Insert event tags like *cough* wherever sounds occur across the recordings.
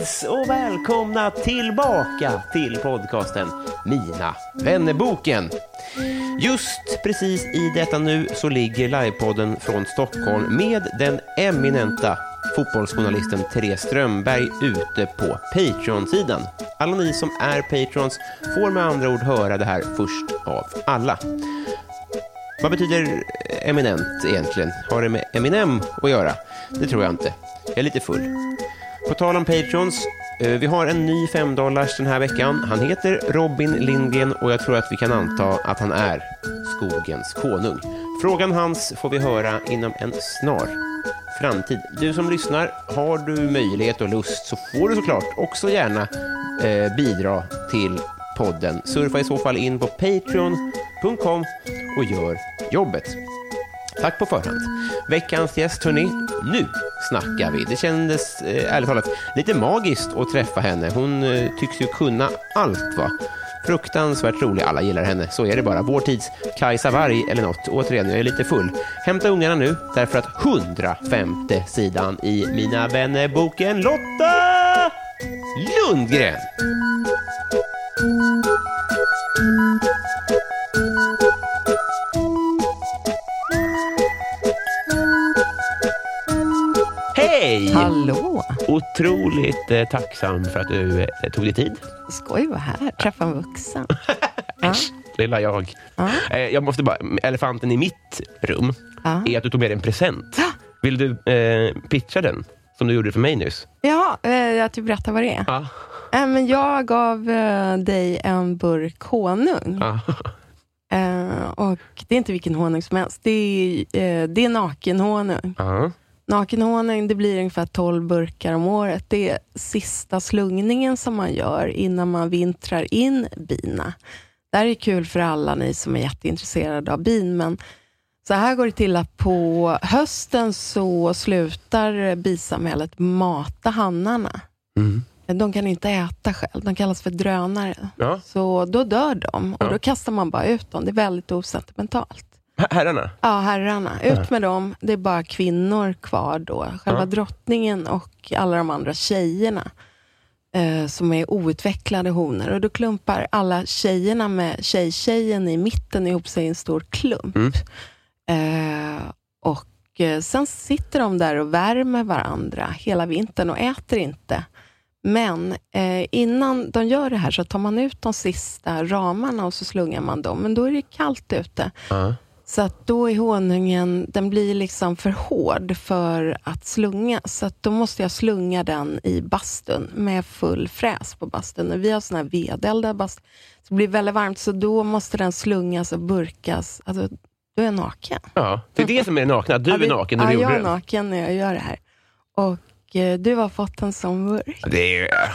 kids och välkomna tillbaka till podcasten Mina vännerboken. Just precis i detta nu så ligger livepodden från Stockholm med den eminenta fotbollsjournalisten Therese Strömberg ute på Patreon-sidan. Alla ni som är patrons får med andra ord höra det här först av alla. Vad betyder eminent egentligen? Har det med Eminem att göra? Det tror jag inte. Jag är lite full. På tal om Patrons, eh, vi har en ny femdollars den här veckan. Han heter Robin Lindgren och jag tror att vi kan anta att han är skogens konung. Frågan hans får vi höra inom en snar framtid. Du som lyssnar, har du möjlighet och lust så får du såklart också gärna eh, bidra till podden. Surfa i så fall in på patreon.com och gör jobbet. Tack på förhand. Veckans gäst, hörni, nu snackar vi. Det kändes eh, ärligt talat lite magiskt att träffa henne. Hon eh, tycks ju kunna allt, va? Fruktansvärt rolig. Alla gillar henne. Så är det bara. Vår tids Kajsa Warg eller något. Återigen, jag är lite full. Hämta ungarna nu, därför att 105 sidan i Mina vänner-boken Lotta Lundgren. Hallå! Otroligt eh, tacksam för att du eh, tog dig tid. Skoj att vara här. Träffa en vuxen. *laughs* Ja. Lilla jag. Ja. Eh, jag måste bara, elefanten i mitt rum Ja. är att du tog med dig en present. Vill du eh, pitcha den? Som du gjorde för mig nyss. Ja, eh, att du berättar vad det är. Ja. Eh, men jag gav eh, dig en burk honung. Ja. Eh, och det är inte vilken honung som helst. Det är, eh, det är nakenhonung. Ja. Nakenhonung, det blir ungefär 12 burkar om året. Det är sista slungningen som man gör innan man vintrar in bina. Det här är kul för alla ni som är jätteintresserade av bin, men så här går det till att på hösten så slutar bisamhället mata hannarna. Mm. De kan inte äta själv, de kallas för drönare. Ja. Så då dör de och Ja. då kastar man bara ut dem. Det är väldigt osentimentalt. Her- Herrarna? Ja, herrarna. Ut med dem. Det är bara kvinnor kvar då. Själva Ja. drottningen och alla de andra tjejerna eh, som är outvecklade honor. Och då klumpar alla tjejerna med tjejtjejen i mitten ihop sig i en stor klump. Mm. Eh, och eh, Sen sitter de där och värmer varandra hela vintern och äter inte. Men eh, innan de gör det här så tar man ut de sista ramarna och så slungar man dem. Men då är det kallt ute. Ja. Så att då är honungen, den blir liksom för hård för att slunga. Så att då måste jag slunga den i bastun med full fräs på bastun. Och vi har sån här vedeldad bastu. Så det blir väldigt varmt, så då måste den slungas och burkas. Alltså, då är naken. ja. Det är det som är nakna. Du Ja, är det- naken när du ja, gjorde jag är naken när jag gör det här. Och eh, du har fått en sån burk. Det är... *laughs*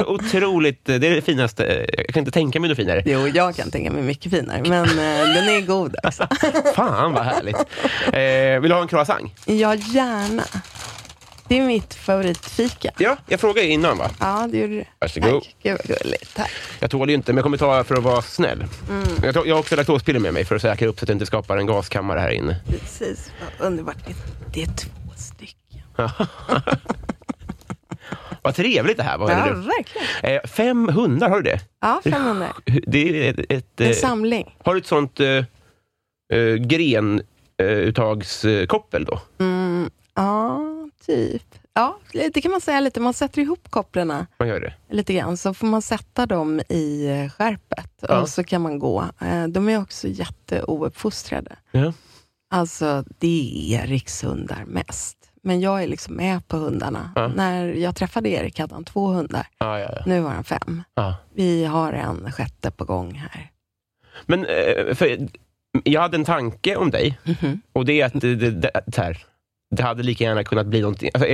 Alltså, otroligt, det är det finaste. Jag kan inte tänka mig något finare. Jo, jag kan tänka mig mycket finare, men eh, den är god också. *laughs* Fan vad härligt. Eh, vill du ha en croissant? Ja, gärna. Det är mitt favoritfika. Ja, jag frågade innan va? Ja, det gjorde du. Varsågod. Tack. Gud vad gulligt. Tack. Jag tål ju inte, men jag kommer ta för att vara snäll. Mm. Jag, tar, jag har också laktospiller med mig för att säkra upp så att jag inte skapar en gaskammare här inne. Precis, vad underbart. Det är två stycken. *laughs* Vad trevligt det här var. Ja, verkligen. Eh, fem hundar, har du det? Ja, 500. Det är ett... ett En eh, samling. har du ett sånt eh, eh, grenuttagskoppel då? Mm, ja, typ. Ja, det kan man säga lite. Man sätter ihop kopplarna Man gör det? lite grann, så får man sätta dem i eh, skärpet Ja. och så kan man gå. Eh, De är också jätteouppfostrade. Ja. Alltså, det är rikshundar mest. Men jag är liksom med på hundarna. Ja. När jag träffade Erik hade han två hundar. Ja, ja. Nu har han fem. Vi har en sjätte på gång här. Men eh, för, jag hade en tanke om dig Mhm. och det är att det, det, det, här, det hade lika gärna kunnat bli någonting, alltså,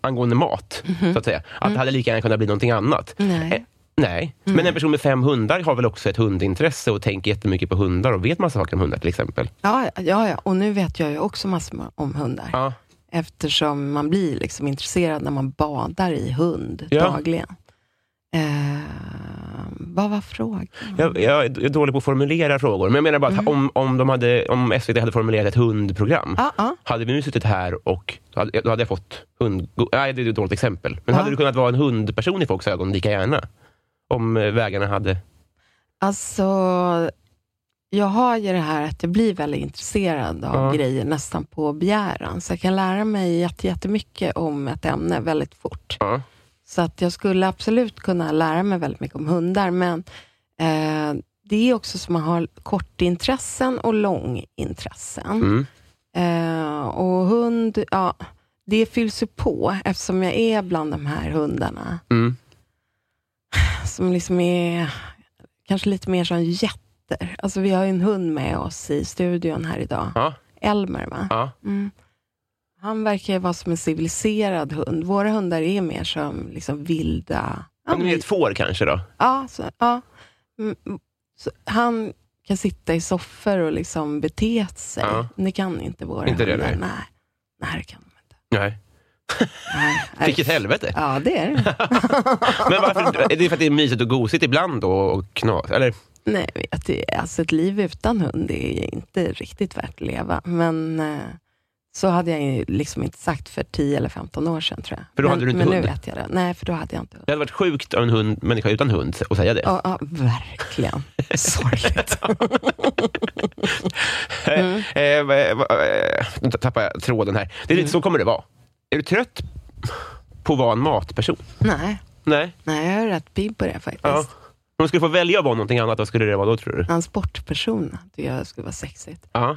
angående mat, Mhm. så att säga. Att det hade lika gärna kunnat bli någonting annat. Nej. Eh, Nej, Mm. men en person med fem hundar har väl också ett hundintresse och tänker jättemycket på hundar och vet massa saker om hundar till exempel. Ja, ja, ja, och nu vet jag ju också massor om hundar. Ja, Eftersom man blir liksom intresserad när man badar i hund Ja. dagligen. Eh, vad var frågan? jag, jag är dålig på att formulera frågor, men jag menar bara att om, om, de hade, om SVT hade formulerat ett hundprogram, Ja, ja. hade vi nu suttit här och då hade, då hade jag fått hund... Nej, det är ett dåligt exempel. Men Ja. hade du kunnat vara en hundperson i folks ögon lika gärna? Om eh, vägarna hade... Alltså, jag har ju det här att jag blir väldigt intresserad av Ja. grejer nästan på begäran. Så jag kan lära mig jätte- jättemycket om ett ämne väldigt fort. Ja. Så att jag skulle absolut kunna lära mig väldigt mycket om hundar. Men eh, det är också som att man har kortintressen och långintressen. Mm. Eh, och hund, ja, det fylls ju på eftersom jag är bland de här hundarna. Mm. Som liksom är kanske lite mer som jätter. Alltså vi har ju en hund med oss i studion här idag. Ja. Elmer va? Ja. Mm. Han verkar ju vara som en civiliserad hund. Våra hundar är mer som liksom vilda... Men det är ett får kanske då? ja, så, ja. Mm, Så han kan sitta i soffor och liksom bete sig. Ja. Det kan inte våra Inte det, hundar. nej. nej. nej, det kan de inte. Nej. Nej. Vilket helvete. Ja, det är det. *laughs* Men varför? Är det för att det är mysigt och gosigt ibland då? Och knas? Eller? Nej, jag vet, det- alltså ett liv utan hund är inte riktigt värt att leva. Men eh, så hade jag ju liksom inte sagt för 10 eller 15 år sedan tror jag. För då men, hade du inte men hund? nu vet jag det. Nej, för då hade jag inte hund. Det hade varit sjukt av en hund, människa utan hund att säga det. Ja, ja verkligen. *laughs* Sorgligt. Mm. *laughs* Eh, eh, Nu tappar jag tråden här. Det är Mm. lite, Så kommer det vara. Är du trött på att vara en matperson? Nej, Nej. nej, jag är rätt pigg på det faktiskt. Ja. Om du skulle få välja att vara någonting annat, vad skulle det vara då tror du? En sportperson tycker jag skulle vara sexigt. Ja.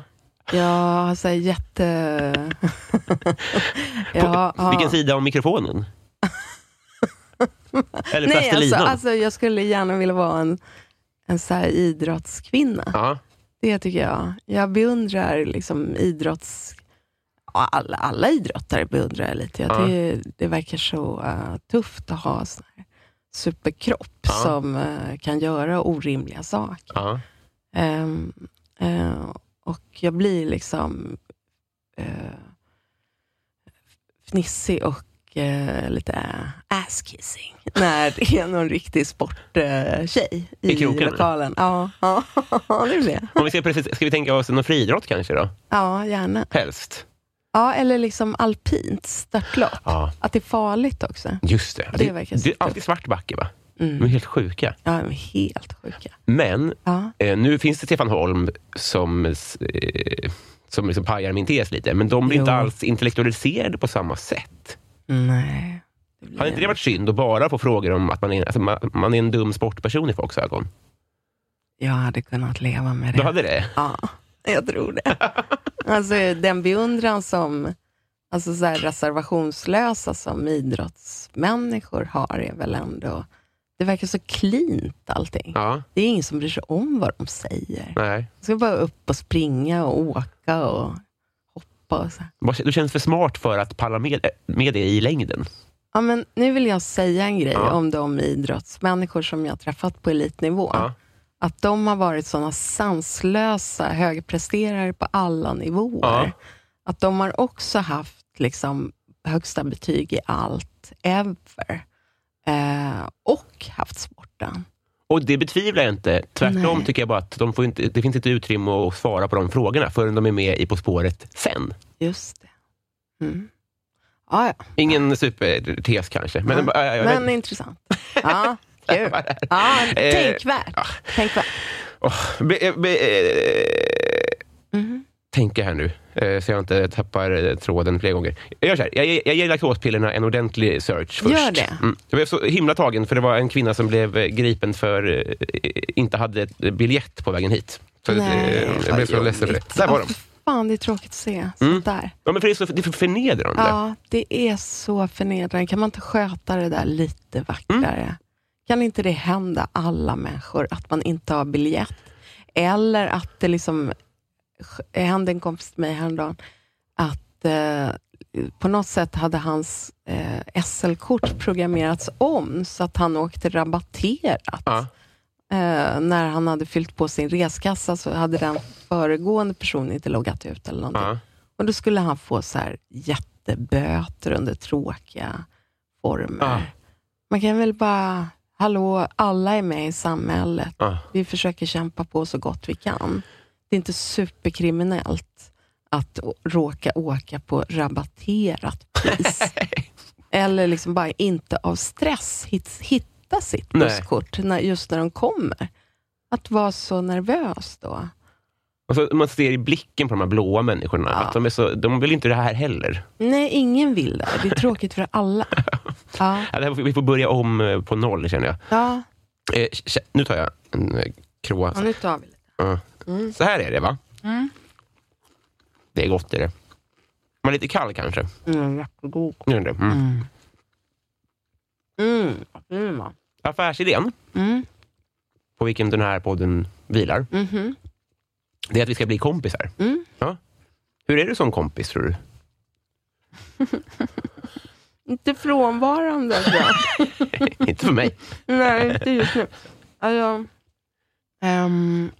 Jag har så här jätte... *laughs* jag har- Vilken sida om mikrofonen? *laughs* Eller Nej, alltså, alltså, jag skulle gärna vilja vara en, en så här idrottskvinna. Ja. Det tycker jag. Jag beundrar liksom idrotts... Alla, alla idrottare beundrar jag lite. Ja. tycker det verkar så eh, tufft att ha sån här superkropp Ja. som eh, kan göra orimliga saker. Ja. Ehm, eh, och jag blir liksom uh, fnissig och lite ass-kissing *laughs* när det är någon riktig sporttjej i, I kroken, eller? lokalen. Ja, ja, *laughs* det blir det. Om vi ska, precis, ska vi tänka oss någon friidrott kanske då? Ja, gärna. Helst. Ja, eller liksom alpint störtlopp. Ja, Att det är farligt också. just det. Det Det, det är alltid svart backe va? De är Mm. helt sjuka. Ja, de är helt sjuka. Men Ja. eh, nu finns det Stefan Holm som, eh, som liksom pajar min tes lite, men de blir Jo. inte alls intellektualiserade på samma sätt. Nej. Hade inte det varit synd att bara få frågor om att man är, alltså, man, man är en dum sportperson i folks ögon? Jag hade kunnat leva med det. Du hade det? Ja, *laughs* jag tror det. Alltså den beundran som alltså så här reservationslösa som idrottsmänniskor har är väl ändå, det verkar så cleant allting. Ja. Det är ingen som bryr sig om vad de säger. Nej. De ska bara upp och springa och åka och hoppa och så. här. Du känns för smart för att palla med, med det i längden. Ja, men nu vill jag säga en grej Ja. om de idrottsmänniskor som jag träffat på elitnivå. Ja. Att de har varit sådana sanslösa högpresterare på alla nivåer. Ja. Att de har också haft liksom högsta betyg i allt, ever. Eh, och haft sporten. Och det betvivlar jag inte. Tvärtom Nej. tycker jag bara att de får inte, det finns inte utrymme att svara på de frågorna förrän de är med i På spåret sen. Just det. Mm. Ja, ja. Ingen supertes kanske. Men, jag Men vet- intressant. Ja, kul. *laughs* Ja, tänkvärt. tänkvärt. Åh, be, be, eh, Mhm. tänka här nu, eh, så jag inte tappar eh, tråden fler gånger. Jag gör så här, jag, jag ger laktospillerna en ordentlig search först. Gör det. Mm. Jag blev så himla tagen, för det var en kvinna som blev eh, gripen för eh, inte hade ett biljett på vägen hit. Så Nej, eh, jag blev så ledsen för det. Där var Ja, de. Fan, det är tråkigt att se. Mm. Där. Ja, men för det, är så, det är förnedrande. Ja, det är så förnedrande. Kan man inte sköta det där lite vackrare? Mm. Kan inte det hända alla människor, att man inte har biljett? Eller att det liksom... Det hände en kompis till mig häromdagen, att eh, på något sätt hade hans eh, SL-kort programmerats om, så att han åkte rabatterat. Ja. Eh, när han hade fyllt på sin reskassa så hade den föregående personen inte loggat ut eller någonting. Ja. Och då skulle han få så här jätteböter under tråkiga former. Ja. Man kan väl bara, hallå, alla är med i samhället. Ja. Vi försöker kämpa på så gott vi kan. Det är inte superkriminellt att råka åka på rabatterat pris. *laughs* Eller liksom bara inte av stress hit, hitta sitt busskort när, just när de kommer. Att vara så nervös då. Och så man ser i blicken på de här blåa människorna, Ja. att de, är så, de vill inte det här heller. Nej, ingen vill det. Det är tråkigt för alla. *laughs* Ja. Ja, vi får börja om eh, på noll, känner jag. Ja, Eh, nu tar jag en eh, croissant. ja nu tar vi lite. Mm. Så här är det, va? Mm. Det är gott, är det. Man är lite kall kanske. Mm, jättegod. Mm. Mm. Mm. Mm. Affärsidén, Mm. på vilken den här podden vilar, Mhm. Det är att vi ska bli kompisar. Mm. Hur är du som kompis, tror du? *laughs* Inte frånvarande. *laughs* inte för mig. Nej, inte just nu. Alltså, ehm,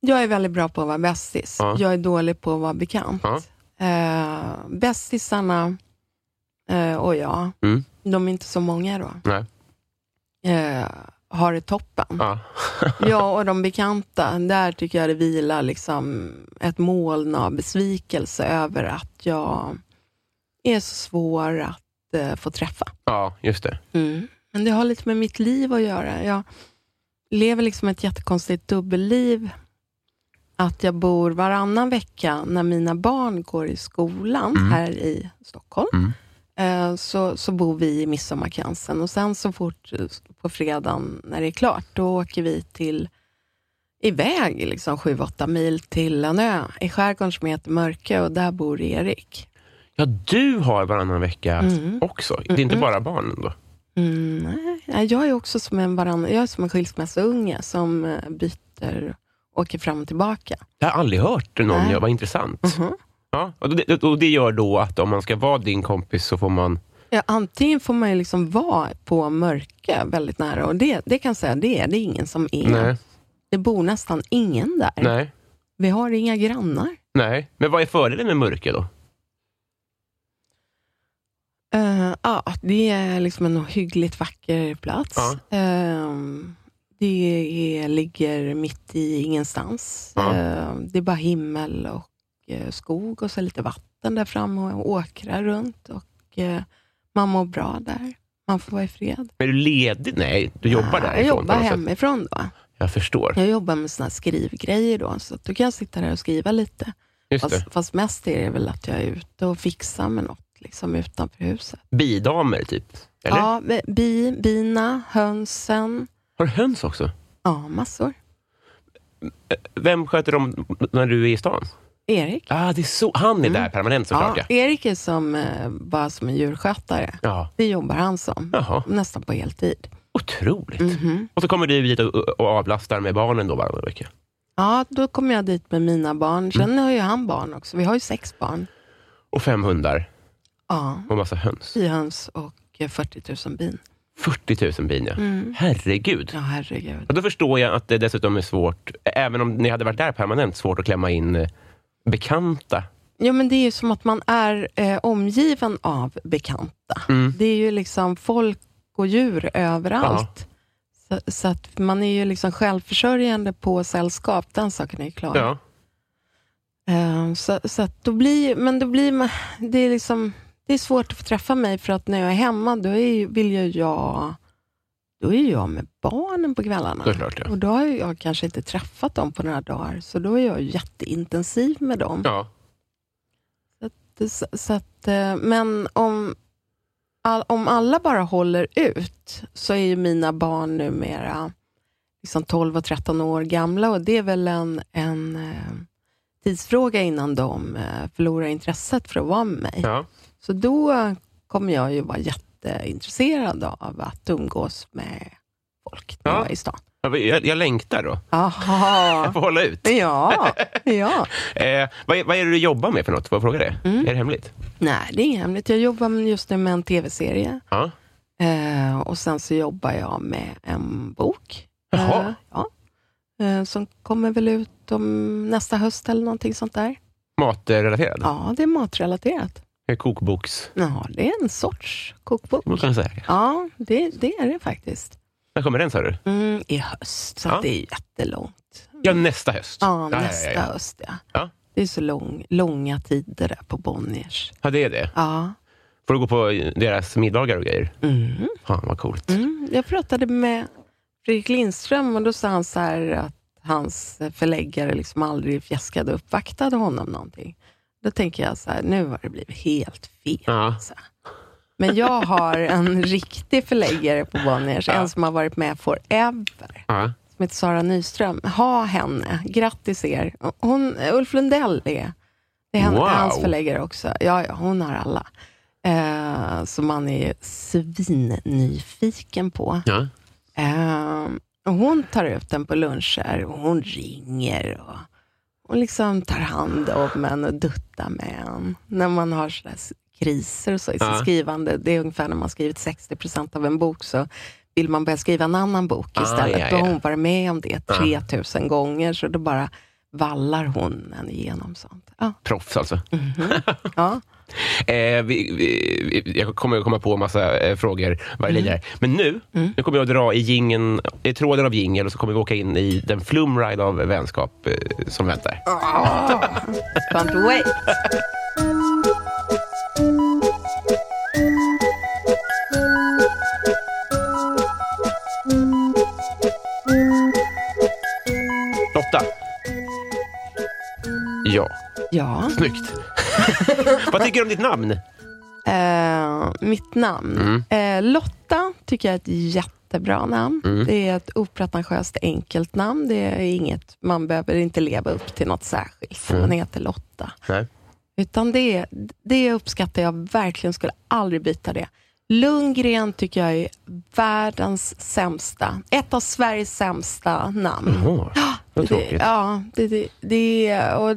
jag är väldigt bra på att vara bästis. Ja. Jag är dålig på att vara bekant. Ja. Uh, bästisarna eh, och jag, Mm. de är inte så många då, Nej. Eh, har det toppen. Ja. *laughs* Ja, och de bekanta, där tycker jag det vilar liksom ett moln av besvikelse över att jag är så svår att eh, få träffa. ja, just det. Mm. Men det har lite med mitt liv att göra. Jag lever liksom ett jättekonstigt dubbelliv. Att jag bor varannan vecka när mina barn går i skolan Mm. här i Stockholm. Mm. Eh, Så, så bor vi i Midsommarkransen och sen så fort på fredagen när det är klart, då åker vi till iväg liksom 7-8 mil till en ö i skärgården som heter Mörkö och där bor Erik. Ja, du har varannan vecka Mm. också. Det är inte Mm-mm. bara barnen då? Mm, nej, jag är också som en, varann, jag är som en skilsmässounge som eh, byter, åker fram och tillbaka. Jag har aldrig hört någon Nej. göra. Vad intressant. Mhm. Ja, och, det, och det gör då att om man ska vara din kompis så får man... Ja, antingen får man ju liksom vara på Mörkö väldigt nära och det, det kan jag säga, det är det ingen som är. Nej, Det bor nästan ingen där. nej, Vi har inga grannar. nej. Men vad är fördelen med mörker då? Uh, ja, det är liksom en hyggligt vacker plats. Ja. Ehm, det är, ligger mitt i ingenstans. Ja. Ehm, det är bara himmel och skog och så lite vatten där framme och åkrar runt. Och eh, Man mår bra där. Man får vara i fred. Är du ledig? Nej, du jobbar Ja, därifrån Jag jobbar hemifrån då. Jag förstår. Jag jobbar med såna skrivgrejer då, så att då kan jag sitta där och skriva lite. Fast, fast mest är det väl att jag är ute och fixar med något liksom utanför huset. Bidamer, typ? Eller? Ja, bi, bina, hönsen. Har du höns också? Ja, massor. Vem sköter dem när du är i stan? Erik. Ah, det är så. Han är där permanent såklart. Ja, Ja. Erik är som, eh, bara som en djurskötare. Ja. Det jobbar han som. Jaha, Nästan på heltid. otroligt. Mhm. Och så kommer du dit och, och avlastar med barnen då varannan vecka. Ja, då kommer jag dit med mina barn. Sen Mm. har ju han barn också. Vi har ju sex barn. Och fem hundar Ja, och massa höns. tio höns och eh, 40 000 bin. 40 000 bin, ja. Mm. Herregud. Ja, herregud. Och då förstår jag att det dessutom är svårt, även om ni hade varit där permanent, svårt att klämma in eh, bekanta Ja, men det är ju som att man är eh, omgiven av bekanta. Mm. Det är ju liksom folk och djur överallt. Så, så att man är ju liksom självförsörjande på sällskap, den saken är ju klar. Ja. Eh, så, så att då blir, men då blir man, det är liksom, det är svårt att få träffa mig, för att när jag är hemma, då är, vill ju jag, då är jag med barnen på kvällarna. Såklart, ja. Och då har jag kanske inte träffat dem på några dagar, så då är jag jätteintensiv med dem. ja. Så, så att, eh, men om, all, om alla bara håller ut, så är ju mina barn numera liksom 12 och 13 år gamla och det är väl en, en eh, tidsfråga innan de eh, förlorar intresset för att vara med mig. ja. Så då kommer jag ju vara jätteintresserad av att umgås med folk Ja. jag i stan. Jag, jag längtar då. *laughs* Jag Aha. får hålla ut. Ja, ja. *laughs* Eh, vad, är- vad är det du jobbar med för något? Får jag fråga det? Mm. Är det hemligt? Nej, det är inget hemligt. Jag jobbar just nu med en tv-serie. Ja. Eh, och sen så jobbar jag med en bok. Jaha. Eh, ja. eh, som kommer väl ut om nästa höst eller någonting sånt där. Matrelaterad? Ja, det är matrelaterat. Kokboks... Ja, det är en sorts kokbok. Vad kan säga? Ja, det, det är det faktiskt. När kommer den sa du? Mm, I höst, så Ja. det är jättelångt. Ja, nästa höst. Ja, ja, nästa ja. höst ja. Det är så lång, långa tider där på Bonniers. Ja, det är det. Ja. Får du gå på deras middagar och grejer? Mm. Fan, vad coolt. Mm, jag pratade med Fredrik Lindström och då sa han så att hans förläggare liksom aldrig fjäskade och uppvaktade honom någonting. Då tänker jag så här, nu har det blivit helt fel. Ja. Så. Men jag har en *laughs* riktig förläggare på Bonniers, Ja. en som har varit med forever, Ja. som heter Sara Nyström. Ha henne, grattis er. Hon, Ulf Lundell är, det är Wow. hans förläggare också. Ja, ja, hon har alla. Eh, som man är svinnyfiken på. Ja. Och hon tar ut den på luncher och hon ringer och hon liksom tar hand om en och duttar med en. När man har sådär kriser och så i sitt Ja. skrivande. Det är ungefär när man skrivit 60 procent av en bok så vill man börja skriva en annan bok Ah, istället. ja, Då har ja. hon varit med om det 3000 gånger, så då bara vallar hon en igenom sånt. Ja. Proffs alltså. Mhm. ja. Eh, vi, vi, jag kommer komma på massa eh, frågor det lider. Men nu, Mm. nu kommer jag att dra i, gingen, i tråden av jingel och så kommer vi åka in i den flumride av vänskap eh, som väntar. Can't wait. Lotta. Ja, Ja. snyggt. *laughs* vad tycker du om ditt namn? Eh, mitt namn. Eh, Lotta tycker jag är ett jättebra namn. Mm. Det är ett opretentiöst enkelt namn. Det är inget, man behöver inte leva upp till något särskilt. Mm. Man heter Lotta. Nej. Utan det, det uppskattar jag verkligen. Skulle aldrig byta det. Lundgren tycker jag är världens sämsta. Ett av Sveriges sämsta namn. Jaha, vad Det, tråkigt. ja, det, det, det är... Och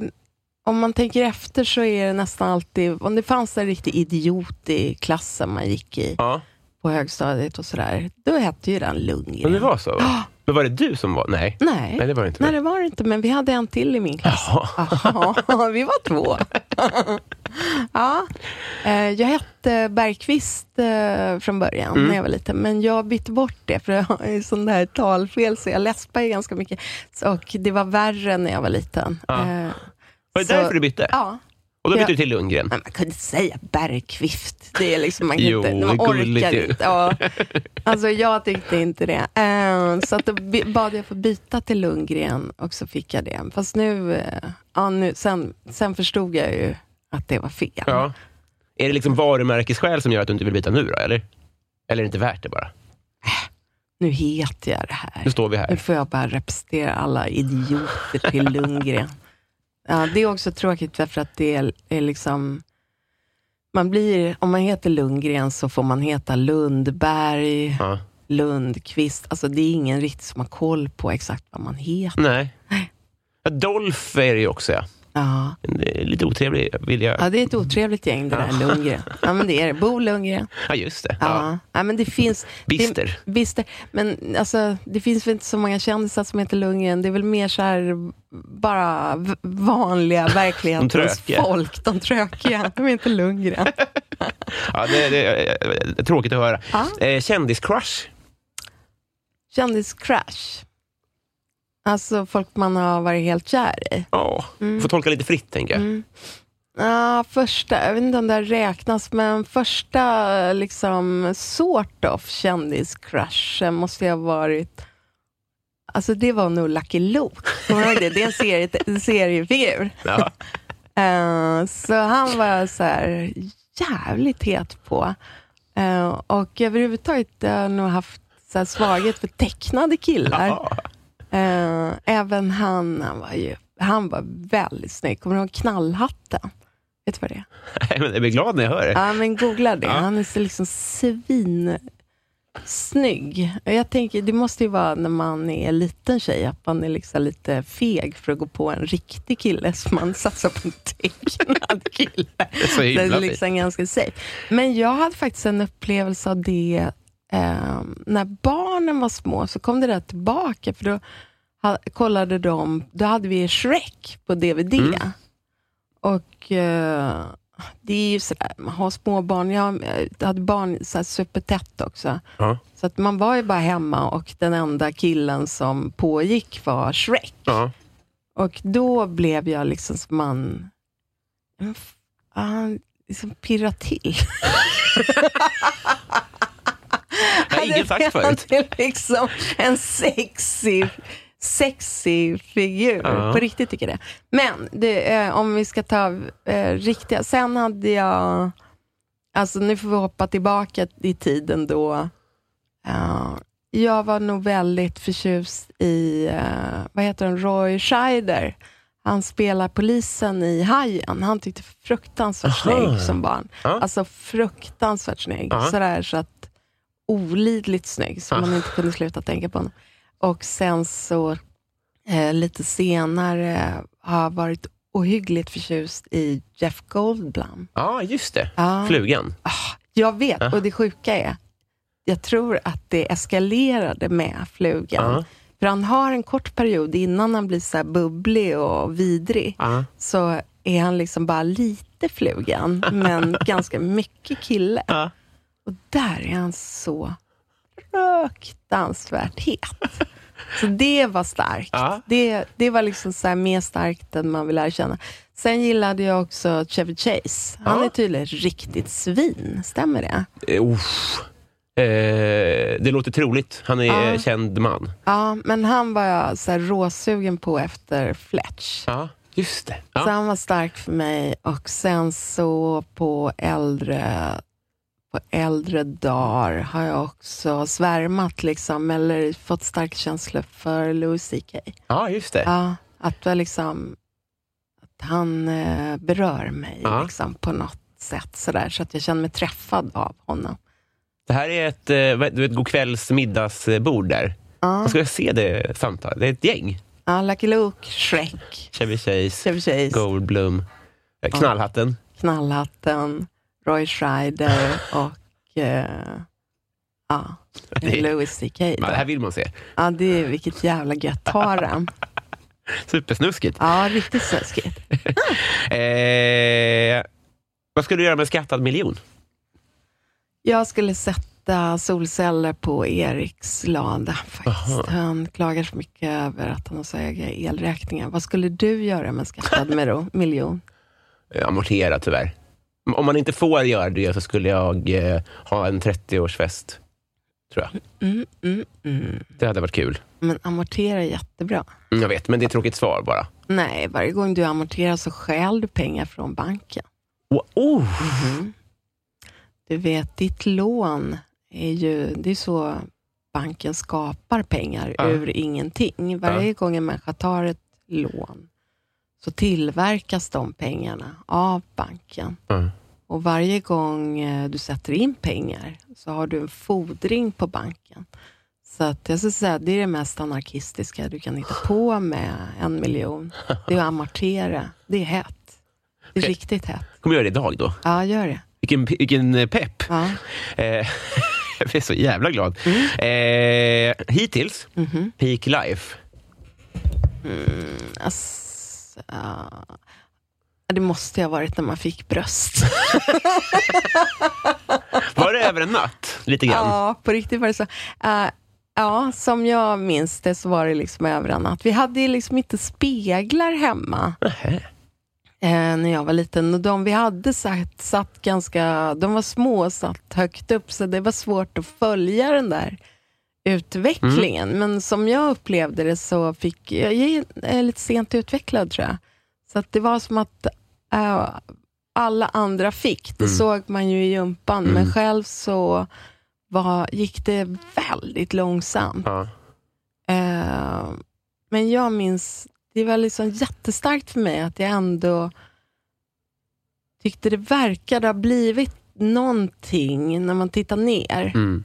om man tänker efter så är det nästan alltid... Om det fanns en riktig idiot i klassen man gick i Ja, på högstadiet och sådär, då hette ju den Lundgren. men det var så? va? Men var det du som var... Nej, Nej. Nej det var det inte. Nej, det var det inte, men vi hade en till i min klass. Jaha. Ja, vi var två. *laughs* ja. Eh, Jag hette Bergqvist eh, från början Mm. när jag var liten, men jag bytte bort det för jag har ju sån där talfel, så jag läspar ju ganska mycket. Och det var värre när jag var liten. Ja. Var det så- därför du bytte? Ja. Och då bytte Ja. du till Lundgren? Men man kunde inte säga Bergqvist. Det är liksom, man kan Jo, inte, man orkar inte. Ja. Alltså jag tyckte inte det. Eh, så att då bad jag få byta till Lundgren och så fick jag det. Fast nu, eh, ja, nu sen, sen förstod jag ju att det var fel. Ja. Är det liksom varumärkesskäl som gör att du inte vill byta nu då, eller? Eller är det inte värt det bara? Nu heter jag det här. Nu står vi Nu här. får jag bara representera alla idioter till Lundgren. Ja, det är också tråkigt för att det är, är liksom... Man blir, om man heter Lundgren så får man heta Lundberg, Ja. Lundqvist. Alltså det är ingen riktigt som har koll på exakt vad man heter. Nej. Dolph är det ju också, ja. Ja. Lite otrevlig, vill jag... ja, det är ett otrevligt gäng det där, Lundgren. Ja, men det är det. Bo Lundgren. Ja, just det. Ja. Ja. Men det finns... Bister. Det, bister. Men alltså, det finns väl inte så många kändisar som heter Lundgren. Det är väl mer så här, bara vanliga *laughs* verklighetens trökiga. folk. De trökiga. De är inte Lundgren. *laughs* Ja, det, det är tråkigt att höra. Ja. Eh, kändiscrush? Kändiscrash. Alltså folk man har varit helt kär i. Ja, får tolka lite fritt, tänker jag. Mm. Ja, första, jag vet inte om det räknas, men första liksom sort of kändiscrushen måste jag ha varit Alltså det var nog Lucky Luke. Kommer du ihåg det? Det är en, serie, en seriefigur. Ja. *laughs* Eh, så han var så här jävligt het på. Eh, och överhuvudtaget har jag nog haft så här svaghet för tecknade killar. Ja. Eh, även han, han var ju han var väldigt snygg. Kommer du ihåg Knallhatten? Vet du vad det är? Nej, *laughs* men Jag blir glad när jag hör det. Ja, men googla det. Ja. Han är så liksom svin snygg. Jag tänker, det måste ju vara när man är liten tjej, att man är liksom lite feg för att gå på en riktig kille, så man *laughs* satsar på en tecknad kille. är så det himla är fint. liksom ganska safe. Men jag hade faktiskt en upplevelse av det eh, när barnen var små, så kom det där tillbaka, för då ha, kollade de, då hade vi Shrek på DVD. Mm. Och eh, det är ju sådär, man har småbarn, jag jag hade barn så här supertätt också. Ja. Så att man var ju bara hemma och den enda killen som pågick var Shrek. Ja. Och då blev jag liksom som man... Han liksom pirrade till. *laughs* *laughs* *laughs* Det har ingen sagt förut. *laughs* Han är liksom en sexy, sexy figur. Ja. På riktigt tycker jag det. Men det, eh, om vi ska ta eh, riktiga... Sen hade jag... Alltså nu får vi hoppa tillbaka i tiden då. eh, jag var nog väldigt förtjust i, eh, vad heter han, Roy Scheider. Han spelar polisen i Hajen. Han tyckte fruktansvärt Aha. snygg som barn. Ja. Alltså fruktansvärt snygg. Ja. Sådär så att olidligt snygg, så man inte kunde sluta tänka på honom. Och sen så, eh, lite senare, har jag varit ohyggligt förtjust i Jeff Goldblum. ja, just det. Ja. Flugan. Ah, jag vet, Ja. och det sjuka är, jag tror att det eskalerade med flugan. Ja. För han har en kort period innan han blir så bubblig och vidrig, Ja. så är han liksom bara lite flugan, *laughs* men ganska mycket kille. Och där är han så fruktansvärt het. *laughs* Så det var starkt. Ja. Det, det var liksom så mer starkt än man vill lära känna. Sen gillade jag också Chevy Chase. Han Ja. är tydligen riktigt svin. Stämmer det? Uff. Eh, det låter troligt. Han är Ja. känd man. Ja, men han var jag så här råsugen på efter Fletch. Ja, just det. Så han var stark för mig. Och sen så på äldre, på äldre dagar har jag också svärmat, liksom, eller fått stark känsla för Louis CK. ja, just det. Ja, att, liksom, att han eh, berör mig Ja. liksom, på något sätt, sådär, så att jag känner mig träffad av honom. Det här är ett, eh, du vet, godkvälls middagsbord där. Ja, Jag ska se det samtalet. Det är ett gäng. ja Lucky Luke, Shrek, Chevy Chase, Chevy Chase, Goldblum, Knallhatten. Knallhatten, Roy Schreider *laughs* och eh, ja, Det, Louis CK. Det här vill man se. Ja, det är vilket jävla gött har han. *laughs* Supersnuskigt. Ja, riktigt snuskigt. *laughs* Eh, vad ska du göra med skattad miljon? Jag skulle sätta solceller på Eriks lada faktiskt. Aha. Han klagar så mycket över att han har så höga elräkningar. Vad skulle du göra med skattad mero- miljon? Eh, Amortera tyvärr. Om man inte får göra det så skulle jag eh, ha en 30-årsfest. Tror jag. Mm, mm, mm. Det hade varit kul. Men amortera är jättebra. Mm, Jag vet, men det är ett tråkigt svar bara. Nej, varje gång du amorterar så stjäl du pengar från banken. Oh, oh. Du vet, ditt lån är ju, det är så banken skapar pengar Ja. ur ingenting. Varje gång en människa tar ett lån så tillverkas de pengarna av banken. Mm. Och varje gång eh, du sätter in pengar så har du en fordring på banken. Så att jag skulle säga att det är det mest anarkistiska du kan hitta på med en miljon. Det är att amortera. Det är hett. Det är riktigt hett. Kommer jag göra det idag då? Ja, gör det. Vilken, vilken eh, pepp! Ja. Eh, *laughs* jag blir så jävla glad. Mm. Eh, hittills, Mhm. Peak Life. Alltså, ja. det måste ha varit när man fick bröst. *laughs* Var det över en natt? Lite grann? Ja, på riktigt var det så. Eh, ja, som jag minns det så var det liksom över en natt. Vi hade liksom inte speglar hemma Nähä. eh, när jag var liten. Och de vi hade satt, satt ganska, de var små och satt högt upp, så det var svårt att följa den där utvecklingen. Men som jag upplevde det så fick jag, jag är lite sent utvecklad tror jag. Så att det var som att eh, alla andra fick. Det Mm. såg man ju i gympan, Mm. men själv så var, gick det väldigt långsamt. Ja. Eh, men jag minns, det var liksom jättestarkt för mig att jag ändå tyckte det verkade ha blivit någonting när man tittar ner. Mm.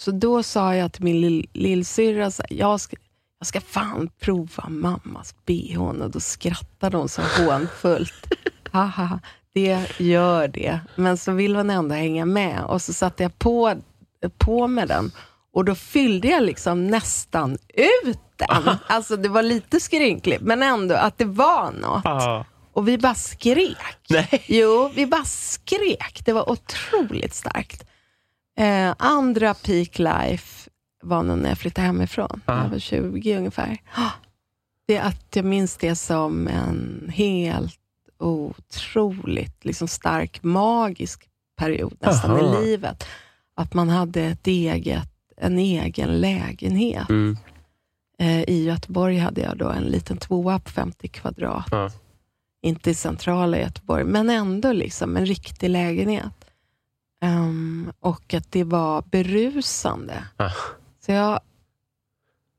Så då sa jag till min lill- lillsyrra, jag ska, jag ska fan prova mammas bh. Och då skrattade hon så hånfullt. *laughs* Haha, det gör det. Men så vill hon ändå hänga med. Och så satte jag på, på med den. Och då fyllde jag liksom nästan ut den. *laughs* Alltså det var lite skrynkligt, men ändå att det var något. Ah. Och vi bara skrek. Nej. Jo, vi bara skrek. Det var otroligt starkt. Eh, andra peak life var nog när jag flyttade hemifrån. Ja. Jag var 20 ungefär. Ah, Det är att jag minns det som en helt otroligt liksom stark, magisk period nästan Aha. i livet. Att man hade ett eget, en egen lägenhet. Mm. Eh, I Göteborg hade jag då en liten tvåa på 50 kvadrat. Ja. Inte i centrala Göteborg, men ändå liksom en riktig lägenhet. Ehm, och att det var berusande. Ah. Så jag,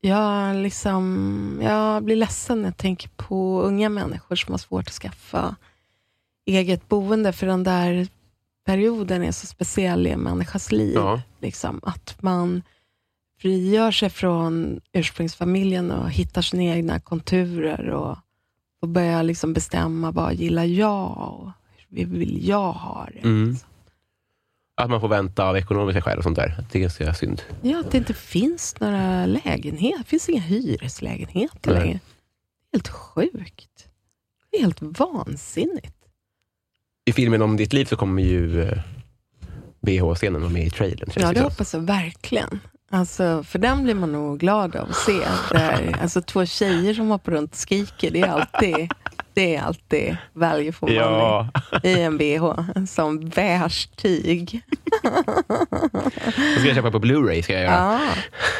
jag, liksom, jag blir ledsen när jag tänker på unga människor som har svårt att skaffa eget boende, för den där perioden är så speciell i en människas liv. Ja. Liksom, att man frigör sig från ursprungsfamiljen och hittar sina egna konturer och, och börjar liksom bestämma vad gillar jag och hur vill jag ha det. Mm. Att man får vänta av ekonomiska skäl och sånt där. Det är ganska synd. Ja, att det inte finns några lägenheter. Det finns inga hyreslägenheter längre. Helt sjukt. Helt vansinnigt. I filmen om ditt liv så kommer ju eh, BH-scenen vara med i trailern. Ja, det hoppas jag verkligen. Alltså, för den blir man nog glad av att se. Där, alltså, två tjejer som hoppar runt och skriker, det är alltid, det är alltid value for money Ja, i en bh. Som beige tyg. då ska jag köpa på Blu-ray. Ska jag göra.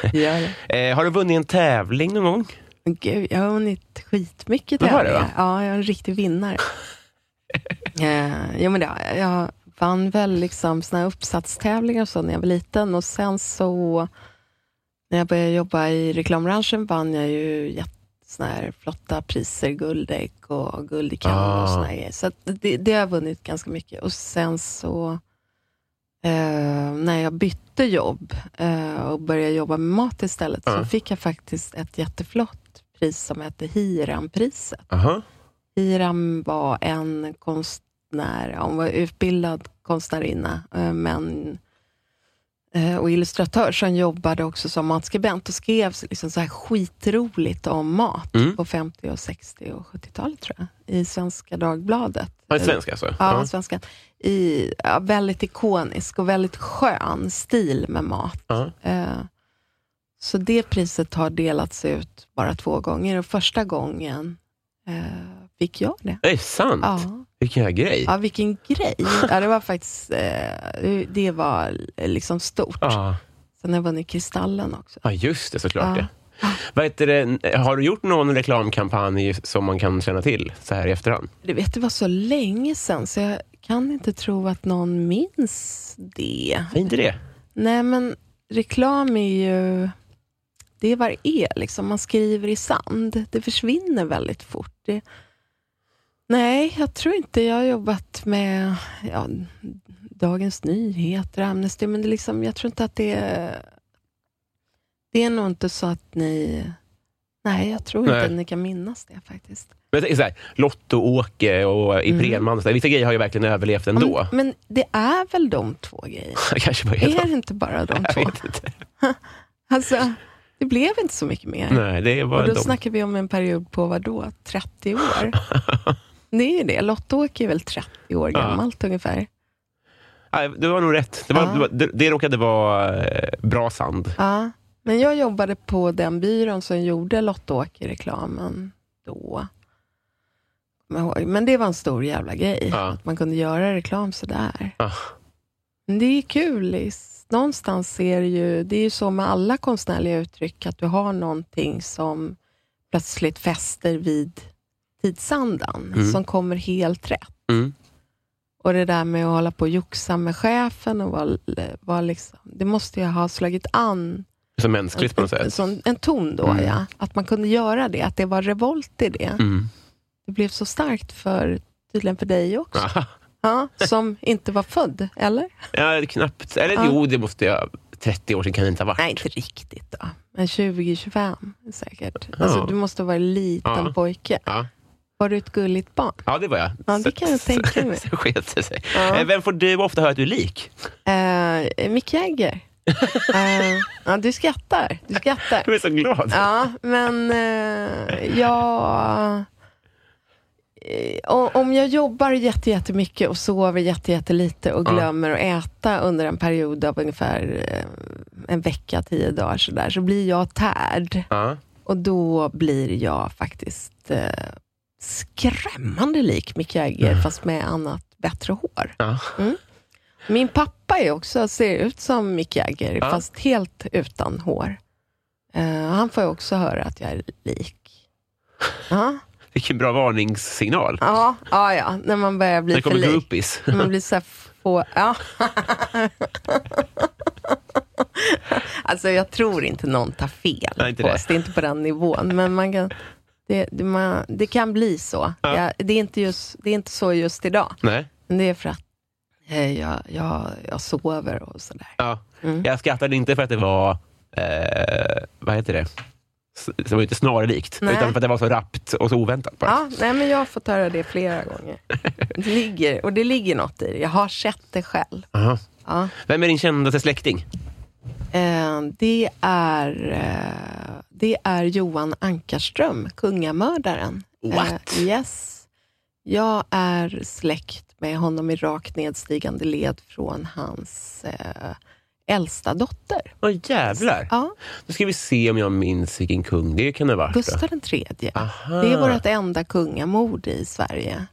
Ja, gör det. *laughs* Eh, har du vunnit en tävling någon gång? Gud, jag har vunnit skitmycket det, tävlingar. Ja, jag är en riktig vinnare. *laughs* eh, jo, men det, jag. vann väl liksom såna här uppsatstävlingar och så när jag var liten. Och sen så, när jag började jobba i reklambranschen, vann jag ju jätte, såna här flotta priser, guldägg och guld i Ah. och såna grejer. Så det, det har jag vunnit ganska mycket. Och sen så, eh, när jag bytte jobb eh, och började jobba med mat istället, Ja. så fick jag faktiskt ett jätteflott pris som hette Hiram-priset. Aha. Hiram var en konstnär, hon var utbildad konstnärinna, eh, men och illustratör som jobbade också som matskribent och skrev liksom så här skitroligt om mat Mm. på 50, och 60 och 70-talet tror jag, i Svenska Dagbladet. Är svenska alltså? Ja, svenska. I, ja, väldigt ikonisk och väldigt skön stil med mat. Ja. Eh, så det priset har delats ut bara två gånger och första gången eh, fick jag det. Det är sant? Ja. Vilken jävla grej. ja, vilken grej. Ja, det var faktiskt eh, det var liksom stort. Ja. Sen har jag vunnit Kristallen också. Ja, just det, såklart. Ja. Ja. Vad heter det, har du gjort någon reklamkampanj som man kan känna till så här i efterhand? Du vet, det var så länge sedan så jag kan inte tro att någon minns det. Är inte det? Nej, men reklam är ju... Det är vad det är. Liksom. Man skriver i sand. Det försvinner väldigt fort. Det, nej, jag tror inte jag har jobbat med ja, Dagens Nyheter, Amnesty, men det liksom, jag tror inte att det är... Det är nog inte så att ni... Nej, jag tror inte Nej. att ni kan minnas det faktiskt. Men så här, Lotto-Åke och Iprenman, där, vissa grejer har ju verkligen överlevt ändå. Mm. Men det är väl de två grejerna? *laughs* Kanske bara Är det inte bara de *laughs* Jag två? vet inte. *laughs* Alltså, det blev inte så mycket mer. Nej, det var Och då de. snackar vi om en period på vad då? 30 år? Det är ju det. Lotta-Åke är väl 30 år Ja. gammalt ungefär. Nej, du har nog rätt. Det, var, Ja. det, var, det, det råkade vara eh, bra sand. Ja. Men jag jobbade på den byrån som gjorde Lotta-Åke-reklamen då. Men det var en stor jävla grej, Ja. att man kunde göra reklam sådär. Ah. Men det är kul. Någonstans det ju, det är ju så med alla konstnärliga uttryck, att du har någonting som plötsligt fäster vid tidsandan, Mm. som kommer helt rätt. Mm. Och det där med att hålla på och joxa med chefen, och vara, vara liksom, det måste ju ha slagit an Så mänskligt på något en, sätt. sån, en ton då, Mm. ja. Att man kunde göra det, att det var revolt i det. Mm. Det blev så starkt för, tydligen för dig också. Aha. *laughs* Ja, som inte var född, eller? Ja, knappt. Eller Ja. jo, det måste jag... 30 år sedan kan det inte ha varit. Nej, inte riktigt då. Men 20-25 säkert. Alltså, du måste vara en liten Ja. pojke. Ja. Var du ett gulligt barn? ja, det var jag. Ja, det kan jag tänka mig. *laughs* Så sket det sig. Ja. Eh, Vem får du ofta höra att du är lik? Eh, Mick Jagger. *laughs* Eh, ja, du skrattar. Du skrattar. Du är så glad. Ja, men eh, jag... Om jag jobbar jätte, jättemycket och sover jätte, jättelite och glömmer att äta under en period av ungefär en vecka, tio dagar så, där, så blir jag tärd. Ja. Och då blir jag faktiskt skrämmande lik Mick Jagger, fast med annat, bättre hår. Ja. Min pappa är också, ser ut som Mick Jagger, Ja. fast helt utan hår. Eh, han får ju också höra att jag är lik. Ja, Vilken bra varningssignal. ja, ja, ja när man börjar bli När det för lik. groupies. När man blir så få... Ja. *laughs* alltså jag tror inte någon tar fel Nej, inte på det. oss. Det är inte på den nivån. Men man kan, det, det, man, det kan bli så. Ja. Jag, det, är inte just, det är inte så just idag. Nej. Men det är för att eh, jag, jag, jag sover och sådär. Ja. Mm. Jag skrattade inte för att det var, eh, vad heter det? Det var inte snarlikt, Nej. utan för att det var så rappt och så oväntat. Bara. Ja, nej, men jag har fått höra det flera gånger. *laughs* Det ligger, och det ligger något i det. Jag har sett det själv. Aha. Ja. Vem är din kändaste släkting? Eh, det, är, eh, det är Johan Ankarström, kungamördaren. What? Eh, yes. Jag är släkt med honom i rakt nedstigande led från hans eh, äldsta dotter. Åh jävlar! Ja, Nu ska vi se om jag minns vilken kung det kan ha varit. Gustav den tredje. Aha. Det är vårt enda kungamord i Sverige.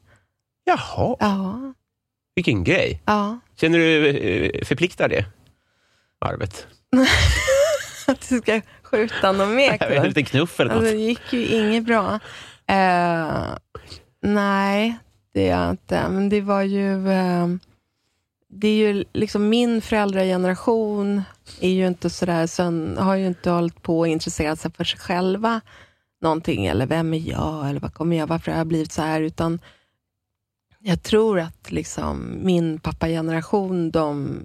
Jaha, Ja, vilken grej. ja. Känner du eh, förpliktar det arvet? *laughs* Att du ska skjuta någon mer *laughs* kung. liten knuff eller något. Alltså, det gick ju inget bra. Eh, nej, det är jag inte. Men det var ju... Eh, det är ju liksom min föräldrageneration är ju inte sådär, sen har ju inte hållit på och intresserat sig för sig själva någonting, eller vem är jag, eller vad kommer jag, varför har jag blivit så här, utan jag tror att liksom min pappageneration, de,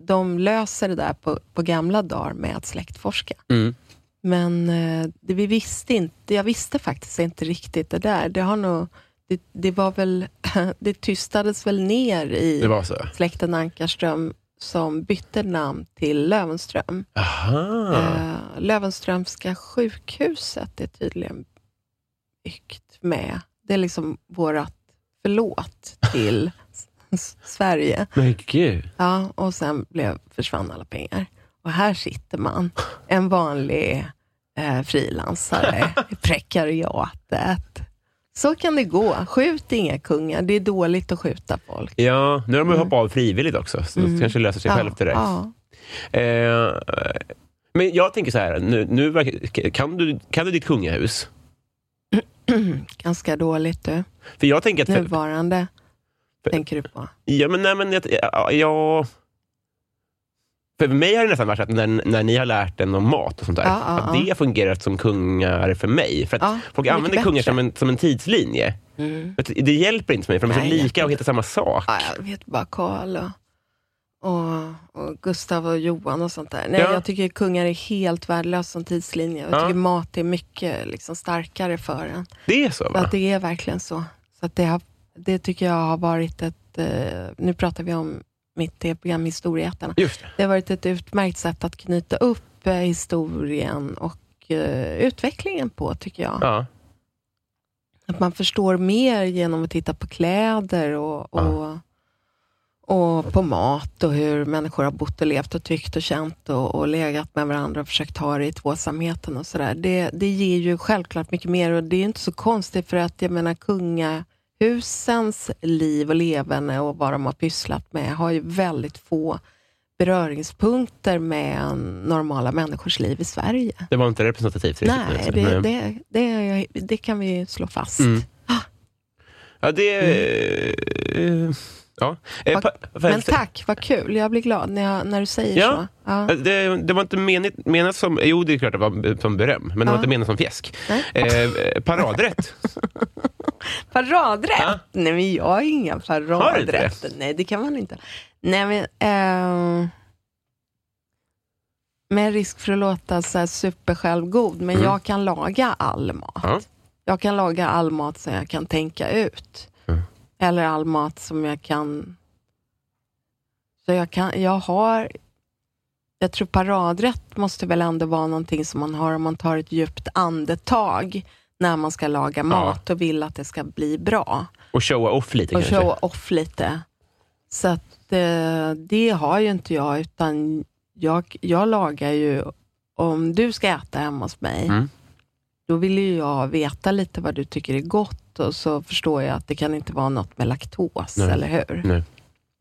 de löser det där på, på gamla dagar med att släktforska. Mm. Men eh, det vi visste inte, jag visste faktiskt inte riktigt det där. Det, har nog, det, det var väl, *laughs* det tystades väl ner i släkten Ankarström som bytte namn till Löwenström. Aha. Eh, Löwenströmska sjukhuset är tydligen byggt med, det är liksom vårat förlåt till *laughs* *laughs* Sverige. Men gud. Ja, och sen blev, försvann alla pengar. Och här sitter man, en vanlig eh, frilansare i *laughs* prekariatet. Så kan det gå. Skjut inga kungar. Det är dåligt att skjuta folk. Ja, nu har de ju hoppat av frivilligt också, så det kanske löser sig Mm. Ja, självt det där. ja. Eh, men jag tänker så här, nu, nu kan, du, kan du ditt kungahus? *clears throat* Ganska dåligt du. För jag tänker att... För, Nuvarande tänker du på. ja, men, nej, men, jag, ja, ja, för mig har det nästan varit så att när, när ni har lärt en om mat och sånt där, Ja, ja, att ja. det har fungerat som kungar för mig. För att Ja, folk använder kungar som en, som en tidslinje. Mm. Det hjälper inte för mig, för de är så lika och heter samma sak. Ja, jag vet bara Karl och, och, och Gustav och Johan och sånt där. Nej, Ja. jag tycker kungar är helt värdelöst som tidslinje. Jag Ja. tycker mat är mycket liksom, starkare för en. Det är så, Så va? att det är verkligen så. Så att det, har, det tycker jag har varit ett... Eh, nu pratar vi om mitt tv-program Historieätarna. Just det. Det har varit ett utmärkt sätt att knyta upp eh, historien och eh, utvecklingen på, tycker jag. Ja. Att man förstår mer genom att titta på kläder och, och, och på mat och hur människor har bott och levt och tyckt och känt och, och legat med varandra och försökt ha det i tvåsamheten och sådär. Det, det ger ju självklart mycket mer och det är inte så konstigt för att jag menar kungahusens liv och levande och vad de har pysslat med har ju väldigt få beröringspunkter med normala människors liv i Sverige. Det var inte representativt riktigt. Nej, det, det, det, det kan vi slå fast. Mm. Ja, det... eh, Ja. Eh, pa- Men tack, vad kul. Jag blir glad när, jag, när du säger Ja. så. Ja. Eh, Det, det var inte menat, menat som... Jo, det är klart det var som beröm, men det var inte menat som fjäsk. Eh, paradrätt. *laughs* Paradrätt? Ja. Nej, men jag har inga Har du inte paradrätter. Nej, det kan man inte. Nej, men... Eh, med risk för att låta så här supersjälvgod, men Mm. jag kan laga all mat. Ja. Jag kan laga all mat som jag kan tänka ut. Mm. Eller all mat som jag kan... Så jag, kan, jag har... Jag tror paradrätt måste väl ändå vara någonting som man har om man tar ett djupt andetag när man ska laga mat och vill att det ska bli bra. Och showa off lite Och kanske. show off lite. Så att eh, det har ju inte jag, utan jag, jag lagar ju, om du ska äta hemma hos mig, Mm. då vill ju jag veta lite vad du tycker är gott och så förstår jag att det kan inte vara något med laktos, Nej. eller hur? Nej.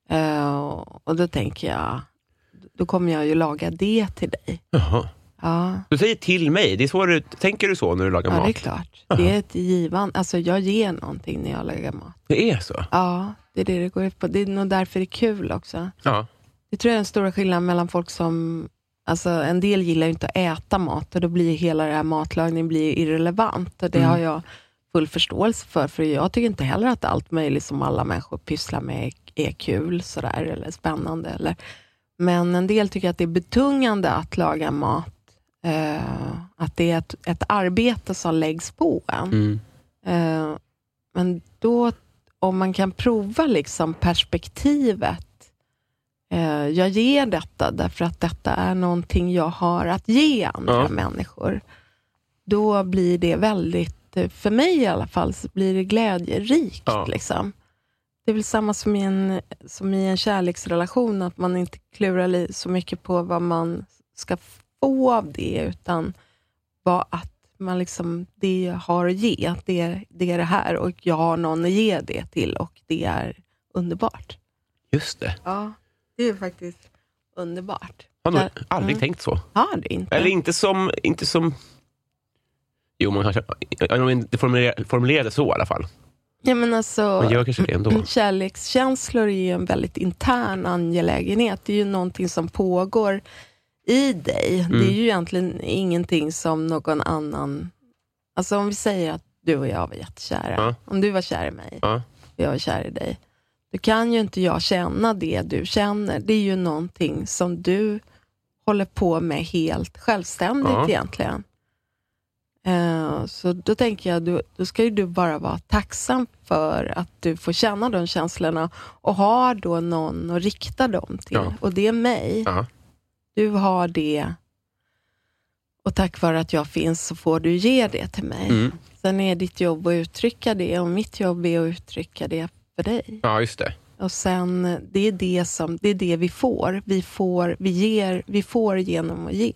Eh, och då tänker jag, då kommer jag ju laga det till dig. Jaha. Ja, Du säger till mig. Det är så du, tänker du så när du lagar ja det är mat? klart. Det är ett givande, alltså jag ger någonting när jag lagar mat. Det är så? Ja, det är det det går ut på. Det är nog därför det är kul också. Ja. Det tror jag är den stora skillnaden mellan folk som... Alltså en del gillar ju inte att äta mat och då blir hela det här matlagningen blir irrelevant. Och det Mm. har jag full förståelse för, för jag tycker inte heller att allt möjligt som alla människor pysslar med är, är kul sådär, eller spännande. Eller, men en del tycker att det är betungande att laga mat. Eh, att det är ett, ett arbete som läggs på en. Mm. Eh, men då, om man kan prova liksom perspektivet, eh, jag ger detta därför att detta är någonting jag har att ge andra Ja. människor. Då blir det väldigt, för mig i alla fall, så blir det glädjerikt. Ja. Liksom. Det är väl samma som i, en, som i en kärleksrelation, att man inte klurar så mycket på vad man ska få av det, utan vad att man liksom, det jag har att ge, det är, det är det här och jag har någon att ge det till och det är underbart. Just det. Ja, det är faktiskt underbart. Jag har nog aldrig Mm. tänkt så. Har du inte? Eller inte som... Inte som jo, man kanske... Jag vill inte formulera det så i alla fall. ja, men alltså, Man gör kanske det ändå. *clears throat* Kärlekskänslor är ju en väldigt intern angelägenhet. Det är ju någonting som pågår i dig. Mm. Det är ju egentligen ingenting som någon annan... Alltså om vi säger att du och jag var jättekära. Ja. Om du var kär i mig Ja. och jag är kär i dig. Då kan ju inte jag känna det du känner. Det är ju någonting som du håller på med helt självständigt Ja. egentligen. Eh, så då tänker jag, du, då ska ju du bara vara tacksam för att du får känna de känslorna och har då någon att rikta dem till. Ja. Och det är mig. Ja. Du har det och tack vare att jag finns så får du ge det till mig. Mm. Sen är ditt jobb att uttrycka det och mitt jobb är att uttrycka det för dig. ja, just det. Och sen, det är det, som, det är det vi får. Vi får, vi ger, vi får genom att ge.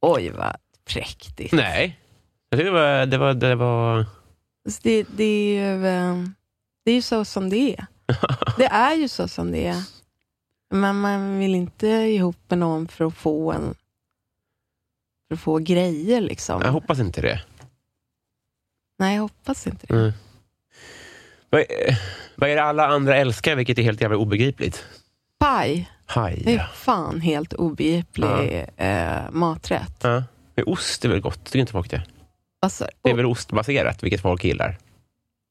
Oj, vad präktigt. Nej. Jag tyckte det var... Det var, det var... Så Det, det, är ju, eh, det är ju så som det är. *laughs* Det är ju så som det är. Men man vill inte ihop med någon för att få en för att få grejer. Liksom. Jag hoppas inte det. Nej, jag hoppas inte det. Mm. Vad, är, vad är det alla andra älskar, vilket är helt jävla obegripligt? Paj, det är fan helt obegriplig eh, maträtt. Ja. Men ost är väl gott? Tycker inte folk det? Alltså, Det är väl ostbaserat, vilket folk gillar?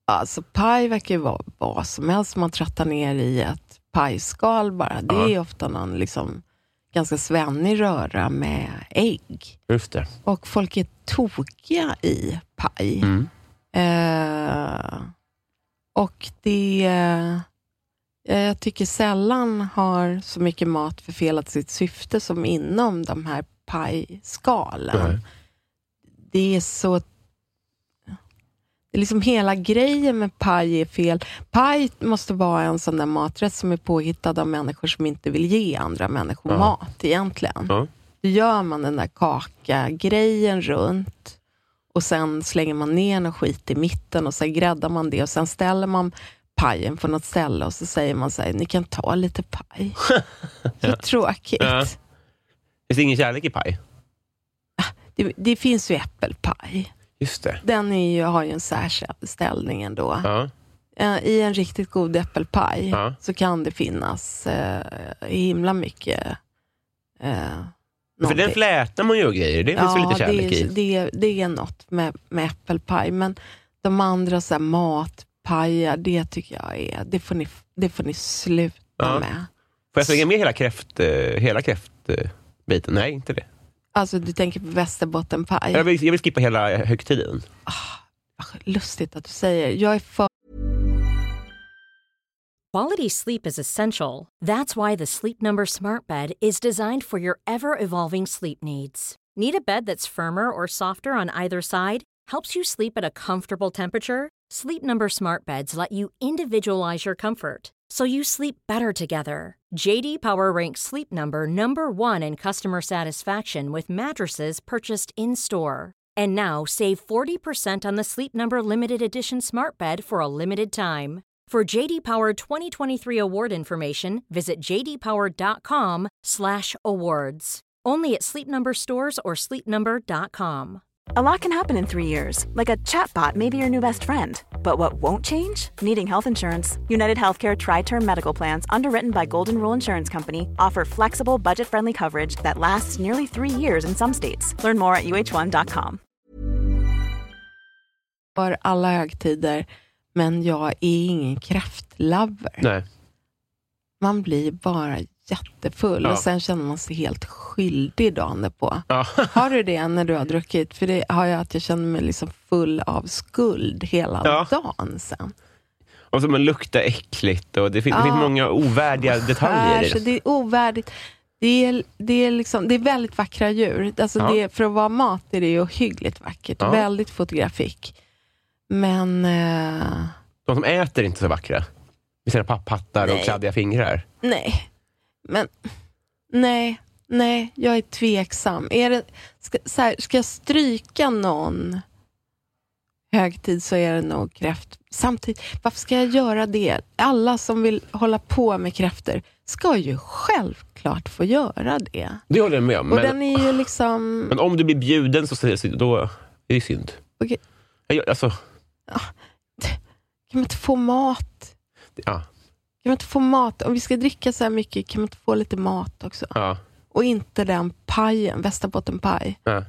Alltså paj verkar ju vara vad som helst man tröttar ner i ett pajskal bara. Det är ofta någon liksom ganska svennig röra med ägg. Just det. Och folk är tokiga i paj. Mm. Eh, och det... eh, jag tycker sällan har så mycket mat förfelat sitt syfte som inom de här pajskalen. Det är så... Liksom hela grejen med paj är fel. Paj måste vara en sån där maträtt som är påhittad av människor som inte vill ge andra människor Ja. mat egentligen. Ja. Då gör man den där kaka-grejen runt och sen slänger man ner något skit i mitten och sen gräddar man det och sen ställer man pajen på något ställe och så säger man så här, ni kan ta lite paj. *laughs* Så tråkigt. Ja. Finns det ingen kärlek i paj? Det, det finns ju äppelpaj. Just det. Den är ju, har ju en särställning ändå. Ja. Eh, I en riktigt god äppelpaj Ja. så kan det finnas eh, himla mycket eh, För den någonting. flätar man ju och grejer. Det finns väl lite kärlek det är, i? det, det är något med, med äppelpaj, men de andra så här, matpajar, det tycker jag är, det får ni, det får ni sluta Ja. med. Får jag slänga med hela, kräft, hela kräftbiten? Nej, inte det. Alltså du tänker på västerbottenpaj. Jag vill, jag vill skippa hela högtiden. Vad Lustigt att du säger. Jag är för Quality sleep is essential. That's why the Sleep Number Smart Bed is designed for your ever evolving sleep needs. Need a bed that's firmer or softer on either side? Helps you sleep at a comfortable temperature? Sleep Number Smart Beds let you individualize your comfort so you sleep better together. JD Power ranks Sleep Number number 1 in customer satisfaction with mattresses purchased in-store. And now save 40% on the Sleep Number limited edition Smart Bed for a limited time. For JD Power 2023 award information, visit jdpower.com/awards. Only at Sleep Number stores or sleepnumber.com. A lot can happen in three years, like a chatbot may be your new best friend. But what won't change? Needing health insurance. United Healthcare Tri Term Medical Plans, underwritten by Golden Rule Insurance Company, offer flexible, budget friendly coverage that lasts nearly three years in some states. Learn more at uh1.com. för alla högtider, men jag är ingen kräftlover. Nej. Man blir bara jättefull Ja. och sen känner man sig helt skyldig dagen på. Ja. *laughs* Har du det när du har druckit? För det har jag att jag känner mig liksom full av skuld hela Ja. dagen sen. Och så man luktar äckligt och det, fin- det Ja. finns många ovärdiga detaljer i det. det är ovärdigt. Det är, det, är liksom, det är väldigt vackra djur. Alltså Ja. det, för att vara mat är det ohyggligt vackert. Ja. Väldigt fotografik. Men eh, De som äter är inte så vackra. Med sina papphattar och kladdiga fingrar. nej. Men nej, nej, jag är tveksam. Är det, ska, så här, ska jag stryka någon högtid så är det nog kräft. Samtidigt, varför ska jag göra det? Alla som vill hålla på med kräftor ska ju självklart få göra det. Det håller jag med om. Och Men, den är ju liksom... men om du blir bjuden så då är det synd. Okej. Jag, alltså, Kan man inte få mat? ja, Kan man inte få mat? Om vi ska dricka så här mycket, kan man inte få lite mat också? ja, Och inte den pajen, västerbottenpaj. ja.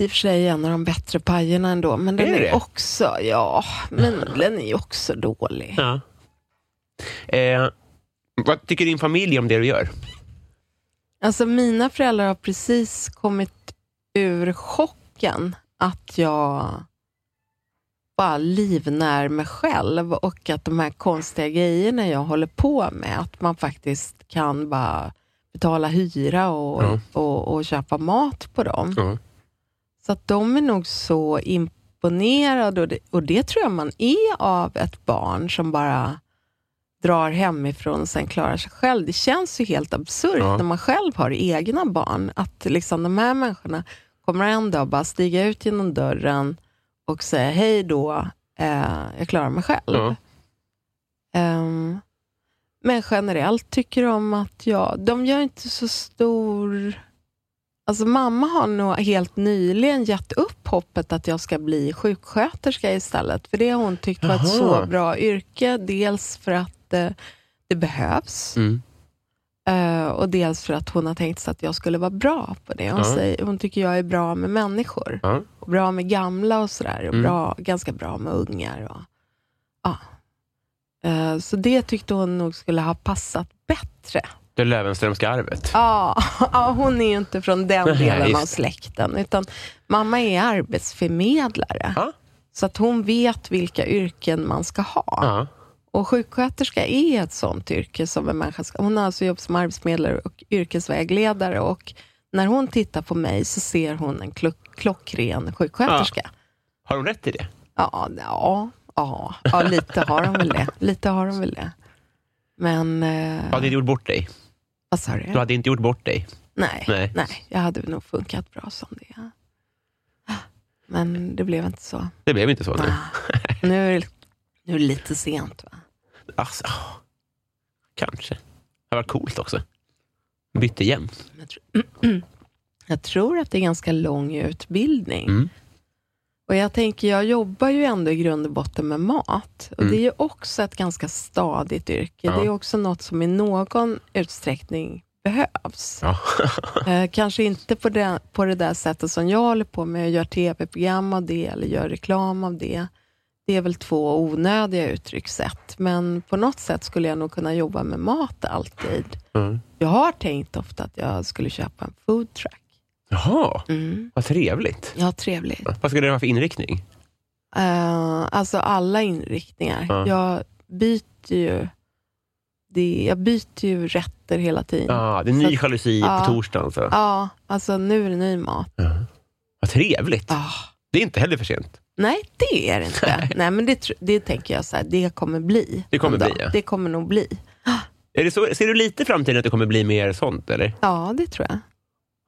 I och för sig en av de bättre pajerna ändå, men den Är är, också, ja, men den är ju också dålig. ja. Eh, vad tycker din familj om det du gör? Alltså mina föräldrar har precis kommit ur chocken att jag bara livnär mig själv och att de här konstiga grejerna jag håller på med, att man faktiskt kan bara betala hyra och, Ja. och, och köpa mat på dem. Ja. Så att de är nog så imponerade och det, och det tror jag man är av ett barn som bara drar hemifrån och sen klarar sig själv. Det känns ju helt absurt Ja. när man själv har egna barn, att liksom de här människorna kommer en dag bara stiga ut genom dörren och säga hej då, eh, jag klarar mig själv. Ja. Ehm, men generellt tycker de att jag, de gör inte så stor... Alltså mamma har nog helt nyligen gett upp hoppet att jag ska bli sjuksköterska istället. För det har hon tyckt var ett Jaha. så bra yrke. Dels för att eh, det behövs Mm. Eh, och dels för att hon har tänkt sig att jag skulle vara bra på det. Hon, Ja. säger, hon tycker jag är bra med människor. Ja. Och bra med gamla och sådär. Och Mm. bra, ganska bra med ungar. Och. Eh, så det tyckte hon nog skulle ha passat bättre. Det Löwenströmska arvet. Ja, *laughs* hon är ju inte från den delen av släkten, utan mamma är arbetsförmedlare. Så att hon vet vilka yrken man ska ha. Ja. Och sjuksköterska är ett sånt yrke som en människa ska... Hon har alltså jobbat som arbetsförmedlare och yrkesvägledare och när hon tittar på mig så ser hon en klock, klockren sjuksköterska. Har hon rätt i det? Ja, ja, ja, ja, lite har hon väl det. Lite har hon väl det. Men... Eh, Du hade inte gjort bort dig. vad sa Du du? hade inte gjort bort dig. Nej, Nej. nej. jag hade nog funkat bra som det. Men det blev inte så. Det blev inte så. Nej. Nu är det, nu är det lite sent. Va? Alltså, kanske. Det hade varit coolt också. Bytte jämt. Jag, tror, *clears throat* jag tror att det är ganska lång utbildning. Mm. Och jag tänker, jag jobbar ju ändå i grund och botten med mat. Och Mm. Det är ju också ett ganska stadigt yrke. Ja. Det är också något som i någon utsträckning behövs. Ja. *laughs* Eh, kanske inte på det, på det där sättet som jag håller på med, och gör tv-program av det, eller gör reklam av det. Det är väl två onödiga uttryckssätt, men på något sätt skulle jag nog kunna jobba med mat alltid. Mm. Jag har tänkt ofta att jag skulle köpa en food truck. Jaha, Mm. vad trevligt. Ja, trevligt. Vad ska det vara för inriktning? Eh, alltså alla inriktningar. Ja. Jag byter ju det, jag byter ju rätter hela tiden. Ja, Ja, det är ny Så- jalusi ja. på torsdagen. Så. alltså nu är det ny mat. Ja. Vad trevligt. Ah. Det är inte heller för sent. Nej, det är det inte. *laughs* Nej. men det, det tänker jag så här, det kommer bli. Det kommer bli, ja. Det kommer nog bli. *gasps* Är det så, ser du lite i framtiden att det kommer bli mer sånt? Eller? Ja, det tror jag.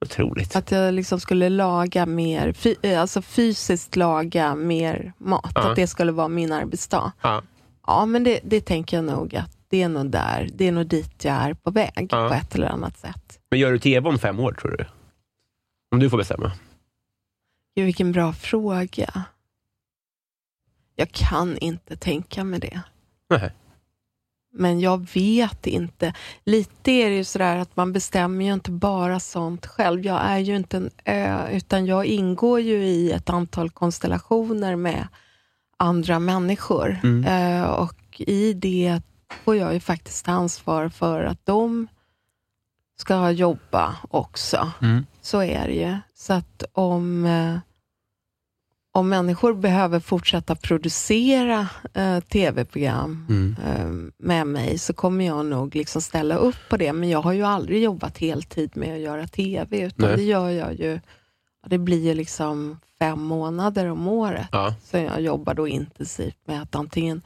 Otroligt. Att jag liksom skulle laga mer, eh, alltså fysiskt laga mer mat. Ja. Att det skulle vara min arbetsdag. Ja. Ja, men det, det tänker jag nog att det är nog där, det är nog dit jag är på väg Ja. på ett eller annat sätt. Men gör du tv om fem år, tror du? Om du får bestämma. Gud, vilken bra fråga. Jag kan inte tänka mig det. Nej. Men jag vet inte. Lite är det ju sådär att man bestämmer ju inte bara sånt själv. Jag är ju inte en ö, utan jag ingår ju i ett antal konstellationer med andra människor. Mm. Eh, och i det får jag ju faktiskt ansvar för att de ska jobba också. Mm. Så är det ju. Så att om, eh, om människor behöver fortsätta producera eh, tv-program Mm. eh, med mig så kommer jag nog liksom ställa upp på det. Men jag har ju aldrig jobbat heltid med att göra tv, utan Nej. det gör jag ju, det blir ju liksom fem månader om året. Ja. Så jag jobbar då intensivt med att antingen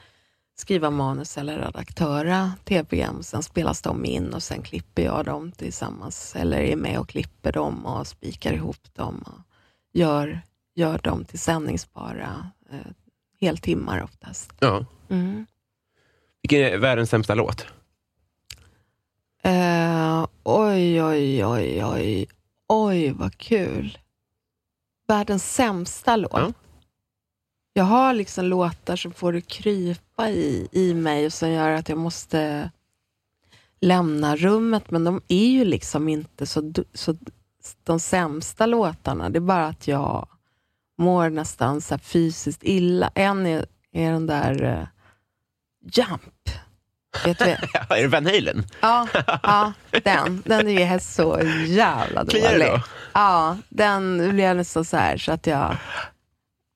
skriva manus eller redaktöra tv-program. Sen spelas de in och sen klipper jag dem tillsammans, eller är med och klipper dem och spikar ihop dem och gör, gör dem till sändningsbara eh, heltimmar oftast. ja. Mm. Vilken är världens sämsta låt? Eh, oj, oj, oj, oj. Oj, vad kul. Världens sämsta låt. Ja. Jag har liksom låtar som får det krypa i, i mig och som gör att jag måste lämna rummet, men de är ju liksom inte så, så de sämsta låtarna. Det är bara att jag mår nästan så fysiskt illa. En är, är den där eh, Jump. Vet du? *laughs* är det Van Halen? Ja, ja den. Den är så jävla dålig. då? Ja, den blev nästan så här så att jag...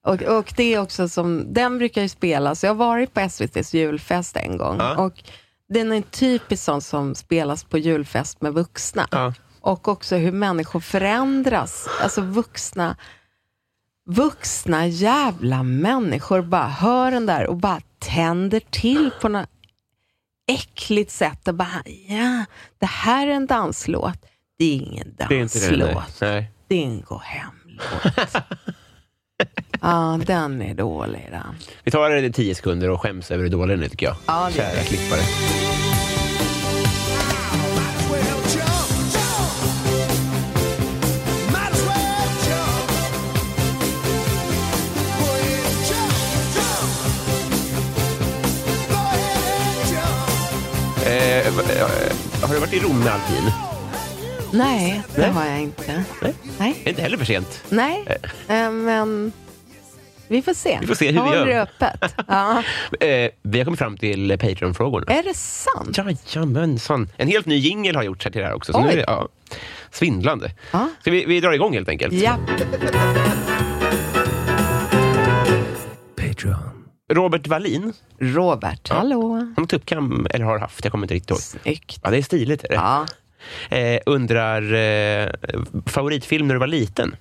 Och, och det är också som, den brukar ju spelas, jag har varit på SVTs julfest en gång Ja. och den är en typisk sån som spelas på julfest med vuxna. Ja. Och också hur människor förändras. Alltså vuxna, vuxna jävla människor bara hör den där och bara tänder till på något äckligt sätt och bara, ja, det här är en danslåt. Det är ingen Det är inte det. Nej. danslåt. Det är en gå hem-låt. *laughs* ja, den är dålig den. Vi tar det i tio sekunder och skäms över hur dålig den är, tycker jag. Gör Kära klippare. Har du varit i Rom med alpin? Nej, det Nej. har jag inte. Nej. Nej. Inte heller för sent. Nej, eh, men Vi får se. Vi får se hur vi gör. det öppet. *laughs* Ja. Eh, vi har kommit fram till Patreon-frågorna. Är det sant? Jajamensan. En helt ny jingel har gjorts här till det här också. Så Oj. nu är det, ja, svindlande. Ja. Ska vi, vi drar igång helt enkelt? Ja. Patreon. Robert Wallin, Robert, hallå. han har tuppkam, eller har haft, jag kommer inte riktigt ihåg. Snyggt. Ja, det är stiligt. Är det? Ja. Eh, undrar, eh, favoritfilm när du var liten?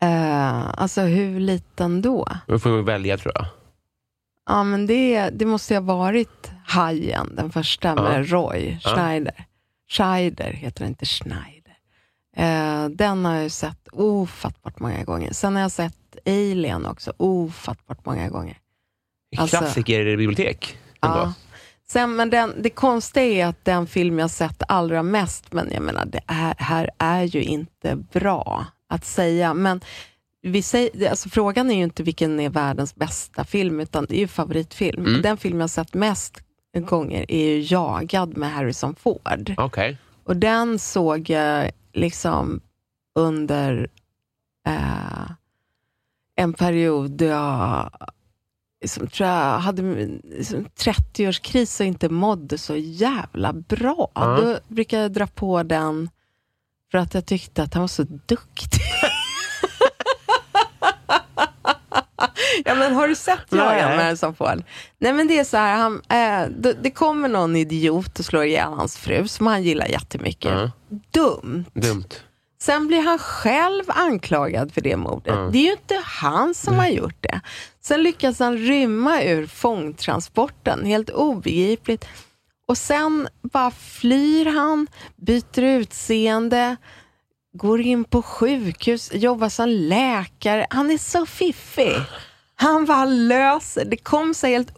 Eh, alltså hur liten då? Då får välja tror jag. Ja, men det, det måste ju ha varit Hajen, den första med Roy Ja. Schneider. Scheider heter det inte Schneider. Eh, den har jag sett ofattbart många gånger. Sen har jag sett Alien också ofattbart många gånger. Alltså- Klassiker i bibliotek. Ja. Sen, men den, det konstiga är att den film jag sett allra mest, men jag menar, det är, här är ju inte bra att säga. Men vi säger, alltså, frågan är ju inte vilken är världens bästa film, utan det är ju favoritfilm. Mm. Den film jag sett mest gånger är ju Jagad med Harrison Ford. Okej. Och den såg jag liksom under eh, en period då jag liksom, tror jag hade liksom, 30-årskris och inte mådde så jävla bra. Ja. Då brukade jag dra på den för att jag tyckte att han var så duktig. *laughs* ja, men har du sett. Jagan med Harrison Ford? Nej, men det är så här, han, eh, det, det kommer någon idiot och slår ihjäl hans fru som han gillar jättemycket. Ja. Dumt. Dumt. Sen blir han själv anklagad för det mordet. Ja. Det är ju inte han som har gjort det. Sen lyckas han rymma ur fångtransporten, helt obegripligt. Och sen bara flyr han, byter utseende, går in på sjukhus, jobbar som läkare. Han är så fiffig. Han bara löser, det kom så helt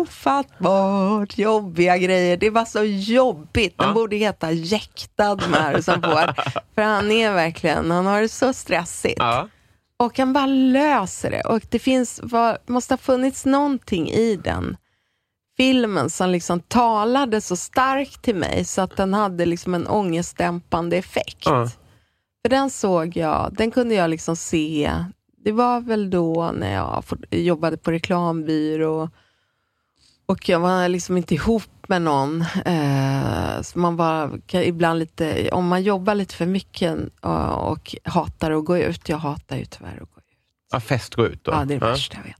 ofattbart jobbiga grejer. Det var så jobbigt. Den Ja. borde heta Jäktad med Harrison Ford. *laughs* För han är verkligen, han har det så stressigt. Ja. Och han bara löser det. Och det finns, var, måste ha funnits någonting i den filmen som liksom talade så starkt till mig så att den hade liksom en ångestdämpande effekt. Ja. För den såg jag, den kunde jag liksom se, det var väl då när jag jobbade på reklambyrå och jag var liksom inte ihop med någon. Eh, så man var kan ibland lite, om man jobbar lite för mycket eh, och hatar att gå ut, jag hatar ju tyvärr att gå ut. Ja, fest gå ut då. Ja, det är det värsta jag vet.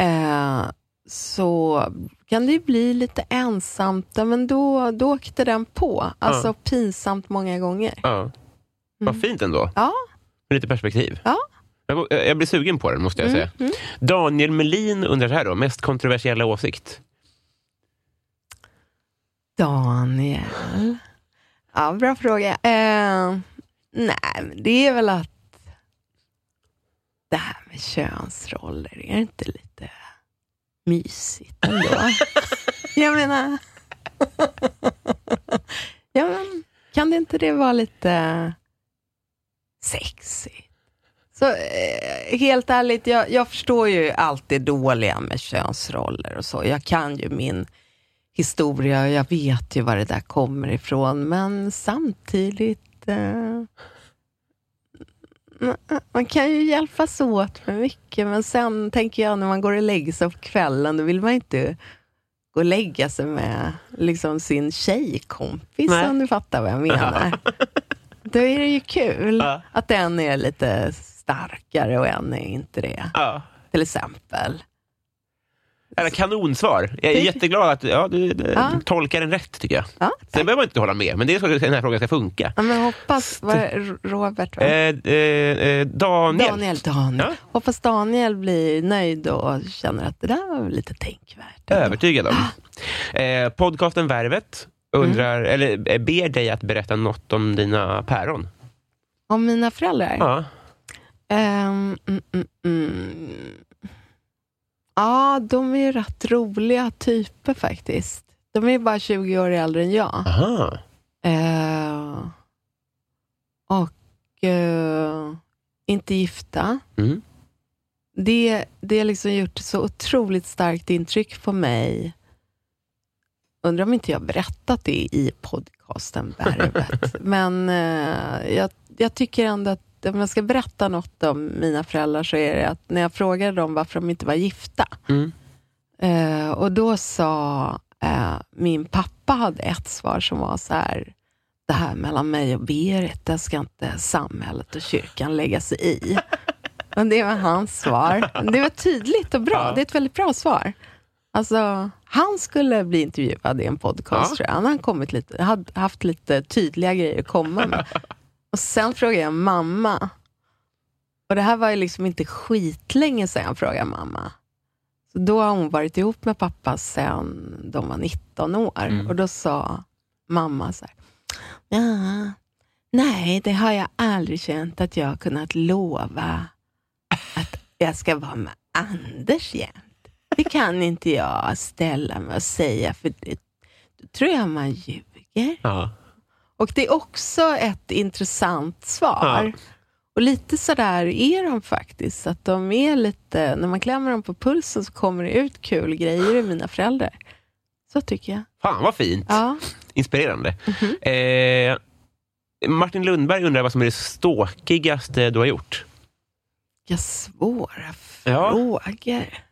Eh, så kan det ju bli lite ensamt, ja, men då, då åkte den på. Alltså Ja. pinsamt många gånger. Ja. Vad fint ändå. Ja. Med lite perspektiv. Ja. Jag, jag blir sugen på den, måste jag säga. Mm, Daniel Melin undrar så här då, mest kontroversiella åsikt? Daniel. Ja, bra fråga. Eh, nej, det är väl att det här med könsroller, är det inte lite mysigt ändå? *laughs* jag menar, ja, men, kan det inte det vara lite sexigt? Så eh, helt ärligt, jag, jag förstår ju allt det dåliga med könsroller och så. Jag kan ju min historia och jag vet ju var det där kommer ifrån, men samtidigt eh, man kan ju hjälpas åt med mycket, men sen tänker jag när man går och lägger sig på kvällen, då vill man inte gå och lägga sig med liksom, sin tjejkompis, Nej. om du fattar vad jag menar. *laughs* Då är det ju kul Ja. att en är lite starkare och en är inte det, Ja. till exempel. Eller kanonsvar. Jag är jätteglad att ja, du, du Ja. tolkar den rätt, tycker jag. Ja, Sen behöver man inte hålla med, men det är så den här frågan ska funka. Ja, men hoppas, det, Robert va? Eh, eh, eh, Daniel. Daniel, Daniel. Ja. Hoppas Daniel blir nöjd och känner att det där var lite tänkvärt. Övertygad om. Eh, podcasten Värvet undrar, Mm. eller eh, ber dig att berätta något om dina päron. Om mina föräldrar? Ja. Ehm, mm, mm, Ja, de är rätt roliga typer faktiskt. De är bara 20 år äldre än jag. Aha. Eh, och eh, inte gifta. Mm. Det, det har liksom gjort så otroligt starkt intryck på mig. Undrar om inte jag berättat det i podcasten Värvet. *laughs* Men eh, jag, jag tycker ändå att om jag ska berätta något om mina föräldrar så är det att när jag frågade dem varför de inte var gifta, Mm. eh, och då sa eh, min pappa hade ett svar som var så här, det här mellan mig och Berit, det ska inte samhället och kyrkan lägga sig i. *laughs* Och det var hans svar. Det var tydligt och bra. Ja. Det är ett väldigt bra svar. Alltså, han skulle bli intervjuad i en podcast, Ja. tror jag. Han har kommit lite, hade haft lite tydliga grejer att komma med. Och sen frågade jag mamma. Och det här var ju liksom inte skitlänge sedan jag frågade mamma. Så då har hon varit ihop med pappa sedan de var 19 år. Mm. Och då sa mamma så här. Ja, nej, det har jag aldrig känt att jag har kunnat lova att jag ska vara med Anders jämt. Det kan inte jag ställa mig och säga, för det, då tror jag man ljuger. Ja. Och det är också ett intressant svar. Ja. Och lite sådär är de faktiskt. Att de är lite, när man klämmer dem på pulsen så kommer det ut kul grejer i mina föräldrar. Så tycker jag. Fan vad fint. Ja. Inspirerande. Mhm. Eh, Martin Lundberg undrar vad som är det ståkigaste du har gjort? Vilka svåra Ja. frågor.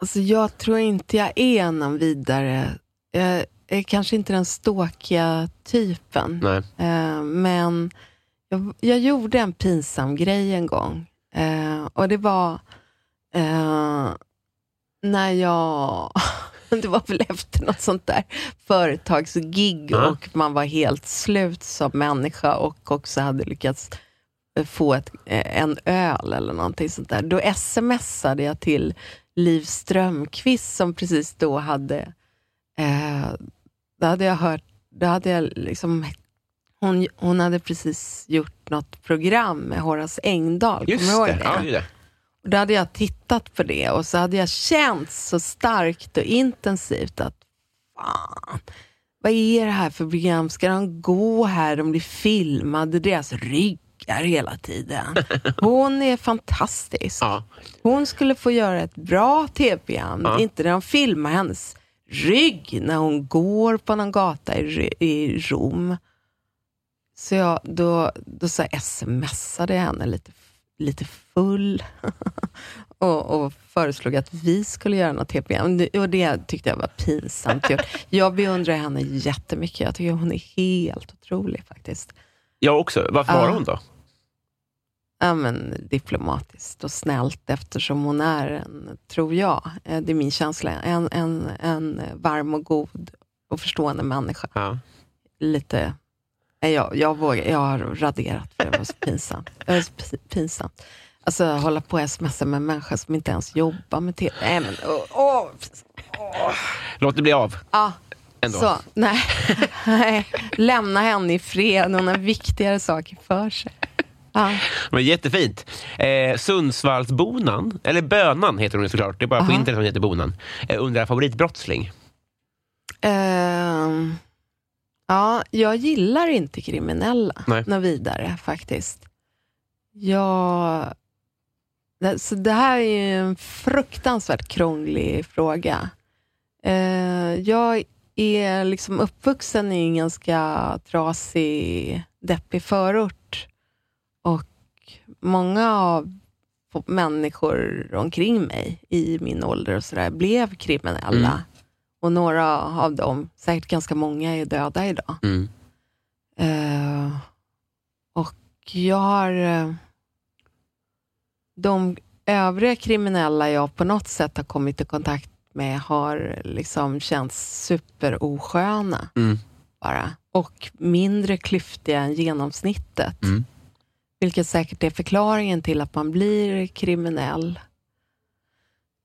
Alltså jag tror inte jag är någon vidare... Jag kanske inte den ståkiga typen. Nej. Eh, men jag, jag gjorde en pinsam grej en gång. Eh, och det var eh, när jag... *laughs* det var väl efter något sånt där företagsgig Ja. och man var helt slut som människa och också hade lyckats eh, få ett, eh, en öl eller någonting sånt där. Då smsade jag till Liv Strömquist som precis då hade eh, då hade jag hört, då hade jag liksom, hon, hon hade precis gjort något program med Horace Engdahl, kommer Just du ihåg det. Ja, det det. Och då hade jag tittat på det och så hade jag känt så starkt och intensivt att fan, vad är det här för program? Ska de gå här? De blir filmade, deras ryggar hela tiden. *laughs* Hon är fantastisk. Hon skulle få göra ett bra tv-program, inte när de filmar hennes rygg när hon går på någon gata i, i Rom. Så jag, då, då så smsade jag henne lite, lite full *laughs* och, och föreslog att vi skulle göra något tv-program. Det- Och det tyckte jag var pinsamt gjort. Jag beundrar henne jättemycket. Jag tycker hon är helt otrolig faktiskt. Jag också. Varför var Ja. hon då? Ja, men, diplomatiskt och snällt eftersom hon är, en, tror jag, eh, det är min känsla, en, en, en varm och god och förstående människa. Ja. Lite, nej, jag, jag, vågar, jag har raderat för det var så pinsamt. Det var så pi- pinsamt. Alltså hålla på och smsa med en människa som inte ens jobbar med tv. Nej, men, åh, åh, Låt det bli av. ja, Ändå. så, nej, *laughs* nej, lämna henne i fred. Hon har viktigare saker för sig. Ja. Men jättefint. Eh, Sundsvallsbonan, eller Bönan heter hon såklart. Det är bara på internet hon heter Bonan. Eh, undrar favoritbrottsling. Ehm, ja, jag gillar inte kriminella Nej. något vidare faktiskt. Jag, det, så det här är ju en fruktansvärt krånglig fråga. Eh, jag är liksom uppvuxen i en ganska trasig, deppig förort. Många av människor omkring mig i min ålder och sådär blev kriminella. Mm. Och några av dem, säkert ganska många, är döda idag. Mm. Eh, och jag har... eh, de övriga kriminella jag på något sätt har kommit i kontakt med har liksom känts superosköna Mm. bara. Och mindre klyftiga än genomsnittet. Mm. Vilket säkert är förklaringen till att man blir kriminell.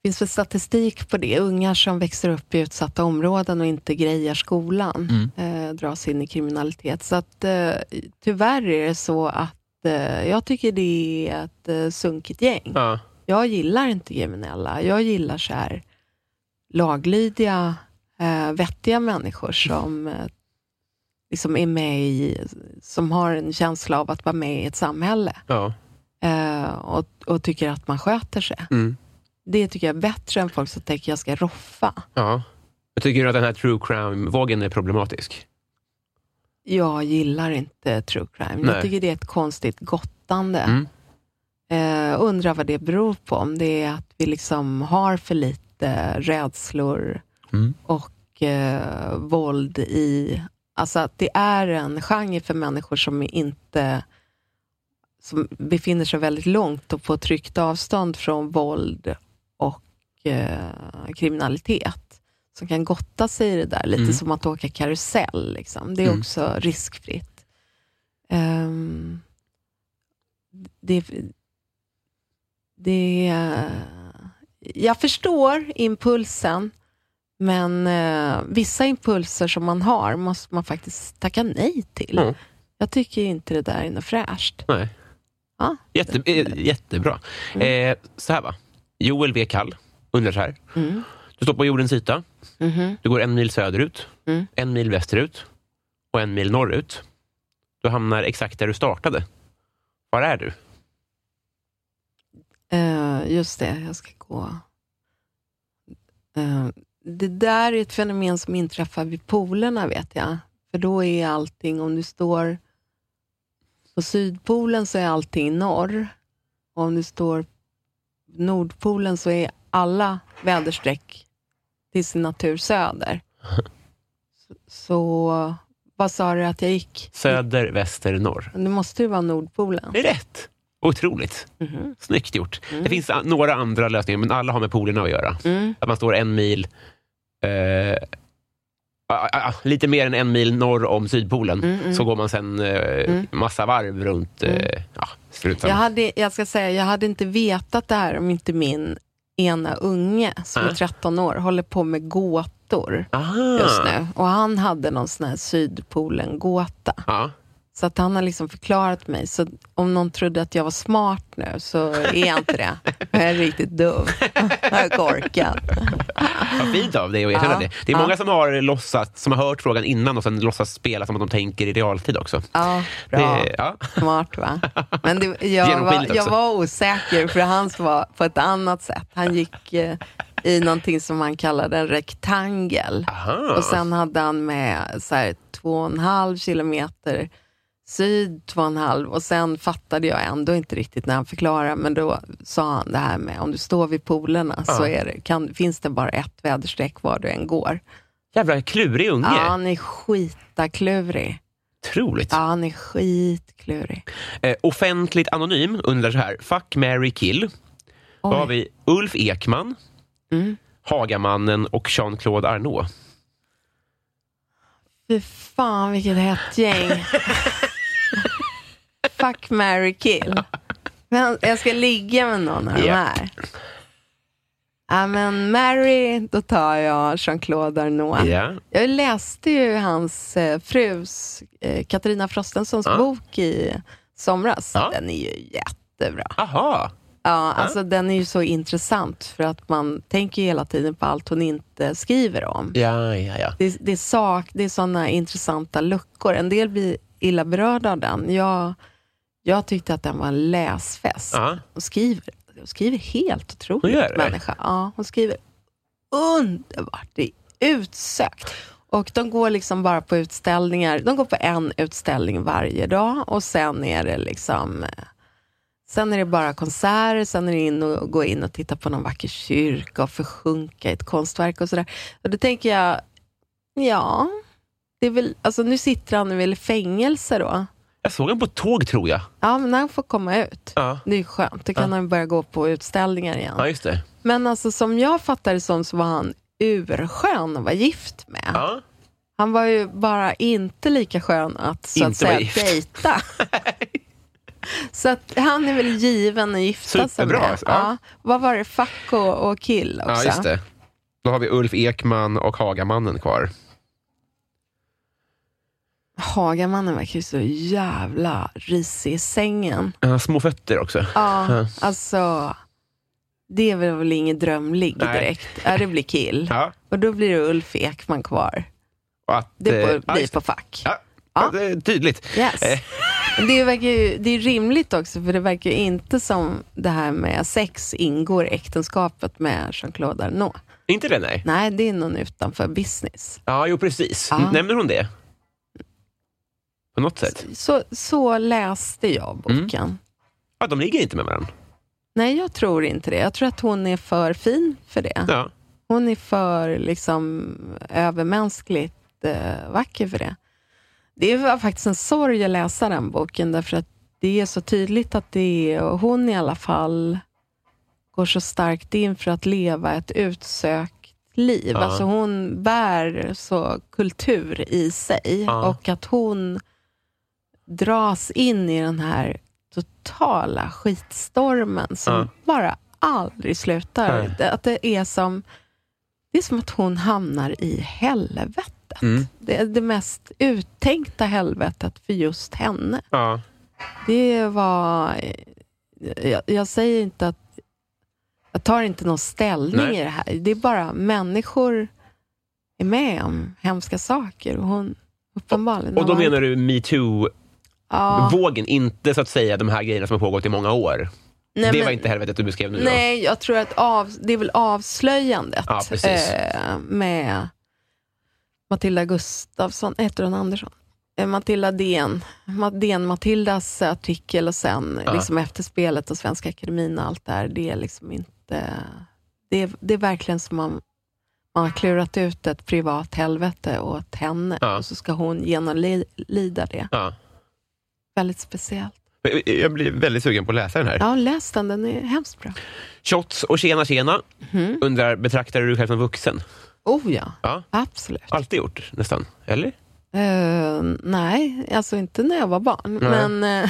Det finns väl statistik på det. Ungar som växer upp i utsatta områden och inte grejar skolan Mm. eh, dras in i kriminalitet. Så att eh, tyvärr är det så att eh, jag tycker det är ett eh, sunkigt gäng. Ja. Jag gillar inte kriminella. Jag gillar så här laglydiga, eh, vettiga människor som eh, liksom är med i, som har en känsla av att vara med i ett samhälle Ja. eh, och, och tycker att man sköter sig. Mm. Det tycker jag är bättre än folk som tänker jag ska roffa. ja. Jag tycker du att den här true crime-vågen är problematisk? Jag gillar inte true crime. Nej. Jag tycker det är ett konstigt gottande. Mm. Eh, undrar vad det beror på. Om det är att vi liksom har för lite rädslor Mm. och eh, våld i... Alltså att det är en genre för människor som inte som befinner sig väldigt långt och på tryggt avstånd från våld och eh, kriminalitet. Som kan gotta sig i det där, lite Mm. som att åka karusell. Liksom. Det är Mm. också riskfritt. Ehm, det, det, jag förstår impulsen, men eh, vissa impulser som man har måste man faktiskt tacka nej till. Mm. Jag tycker inte det där är något fräscht. Nej. Ja. Jätte, eh, jättebra. Eh, så här va. Joel V. Kall undrar så här. Mm. Du står på jordens yta. Mhm. Du går en mil söderut, Mm. en mil västerut och en mil norrut. Du hamnar exakt där du startade. Var är du? Eh, just det, jag ska gå. Eh, det där är ett fenomen som inträffar vid polerna, vet jag. För då är allting, om du står på Sydpolen så är allting norr. Och om du står på Nordpolen så är alla väderstreck till sin natur söder. Så, så vad sa du att jag gick? Söder, väster, norr. Det måste ju vara Nordpolen. Det är rätt. Otroligt. Mhm. Snyggt gjort. Det finns a- några andra lösningar, men alla har med polerna att göra. Mm. Att man står en mil, eh, ah, ah, ah, lite mer än en mil norr om Sydpolen, Mm, mm. så går man sen eh, Mm. massa varv runt eh, ja. Jag hade, jag ska säga, jag hade inte vetat det här om inte min ena unge, som Ah. är 13 år, håller på med gåtor Aha. just nu. Och han hade någon sån här Sydpolen-gåta. Ja. Så att han har liksom förklarat mig. Så om någon trodde att jag var smart nu, så är jag inte det. Jag är riktigt dum. Jag är korkad. Vad fint av dig att erkänna Ja. det. Det är Ja. många som har låtsat, som har hört frågan innan och sen låtsas spela som att de tänker i realtid också. Ja, bra. Det, ja. Smart va? Men det, *laughs* jag, var, jag var osäker, för hans var på ett annat sätt. Han gick eh, i någonting som han kallade en rektangel. Aha. Och sen hade han med så här, två och en halv kilometer syd, två och en halv. Och sen fattade jag ändå inte riktigt när han förklarade, men då sa han det här med om du står vid polerna så Ja. är det, kan, finns det bara ett väderstreck var du än går. Jävla klurig unge. Ja, han är skitaklurig. Otroligt. Ja, han är skitklurig. Eh, offentligt anonym undrar så här. Fuck, Mary kill. Då har Oj. vi Ulf Ekman, Mm. Hagamannen och Jean-Claude Arnault. Fy fan vilket hett gäng. *laughs* Fuck, marry, kill. Men jag ska ligga med någon av de här. Ja, men Mary, då tar jag Jean-Claude Arnault. Ja. Jag läste ju hans eh, frus, eh, Katarina Frostenssons Ja. bok i somras. Ja. Den är ju jättebra. Aha. Ja, alltså den är ju så intressant för att man tänker hela tiden på allt hon inte skriver om. Ja, ja, ja. Det, det, är sak, det är sådana intressanta luckor. En del blir illa berörda av den. Jag, jag tyckte att den var en läsfest. Ja. Hon skriver, hon skriver helt otroligt, Hon människa. Ja, hon skriver underbart. Det är utsökt. Och de går liksom bara på utställningar. De går på en utställning varje dag och sen är det liksom eh, Sen är det bara konserter, sen är det in och gå in och titta på någon vacker kyrka och försjunka i ett konstverk och sådär. Och då tänker jag, ja, det är väl, alltså nu sitter han väl i fängelse då. Jag såg honom på tåg, tror jag. Ja, men han får komma ut. Ja, Det är skönt, då kan Ja. han börja gå på utställningar igen. ja just det. Men alltså som jag fattar det som så var han urskön att vara gift med. Ja. Han var ju bara inte lika skön att så att Inte vara säga gift. dejta. *laughs* så att han är väl given att gifta sig Superbra, med. alltså. Ja. Ja. Vad var det? Fuck och, och kill också? ja, just det. Då har vi Ulf Ekman och Hagamannen kvar. Hagamannen verkar ju så jävla risig i sängen. Har små fötter också. Ja, Ja. alltså. Det är väl, ingen drömligg Nej. direkt. Ja, det blir kill. Ja. Och då blir det Ulf Ekman kvar. Att, Det eh, ja, blir på fack. Ja. Ja. Ja. Tydligt. Yes. Eh. Det, verkar ju, det är rimligt också, för det verkar ju inte som det här med sex ingår i äktenskapet med Jean-Claude Arnault. Inte det, nej? Nej, det är någon utanför business. Ja, jo precis. Ja. Nämner hon det? På något sätt. Så, så läste jag boken. Ja, de ligger inte med varandra. Nej, jag tror inte det. Jag tror att hon är för fin för det. Ja. Hon är för liksom, övermänskligt eh, vacker för det. Det var faktiskt en sorg att läsa den boken, därför att det är så tydligt att det är, och hon i alla fall, går så starkt in för att leva ett utsökt liv. Ja. Alltså hon bär så kultur i sig Ja. och att hon dras in i den här totala skitstormen som Ja. bara aldrig slutar. Nej. Att det är som det är som att hon hamnar i helvetet. Mm. Det är det mest uttänkta helvetet för just henne. Ja. Det var... Jag, jag säger inte att... Jag tar inte någon ställning Nej. i det här. Det är bara människor är med om hemska saker. Och hon uppenbarligen Och då har varit- menar du metoo-vågen, Ja, inte så att säga de här grejerna som har pågått i många år. nej, det men- var inte helvetet du beskrev nu då? Nej, jag tror att av, det är väl avslöjandet Ja, eh, med Matilda Gustafsson, heter hon Andersson? Eh, Matilda Den, Ma- Den Matildas artikel och sen Ja. liksom efterspelet och Svenska Akademin och allt där. Det är liksom inte... Det är, det är verkligen som man, man har klurat ut ett privat helvete åt henne Ja. och så ska hon genomlida det. Ja. Väldigt speciellt. Jag blir väldigt sugen på att läsa den här. Ja, läs den, den är hemskt bra. Shots och tjena tjena. Mhm. Undrar, betraktar du dig själv som vuxen? Oh ja, Ja. absolut. Alltid gjort, nästan. Eller? Eh, nej, alltså inte när jag var barn. Nej. Men *laughs* uh,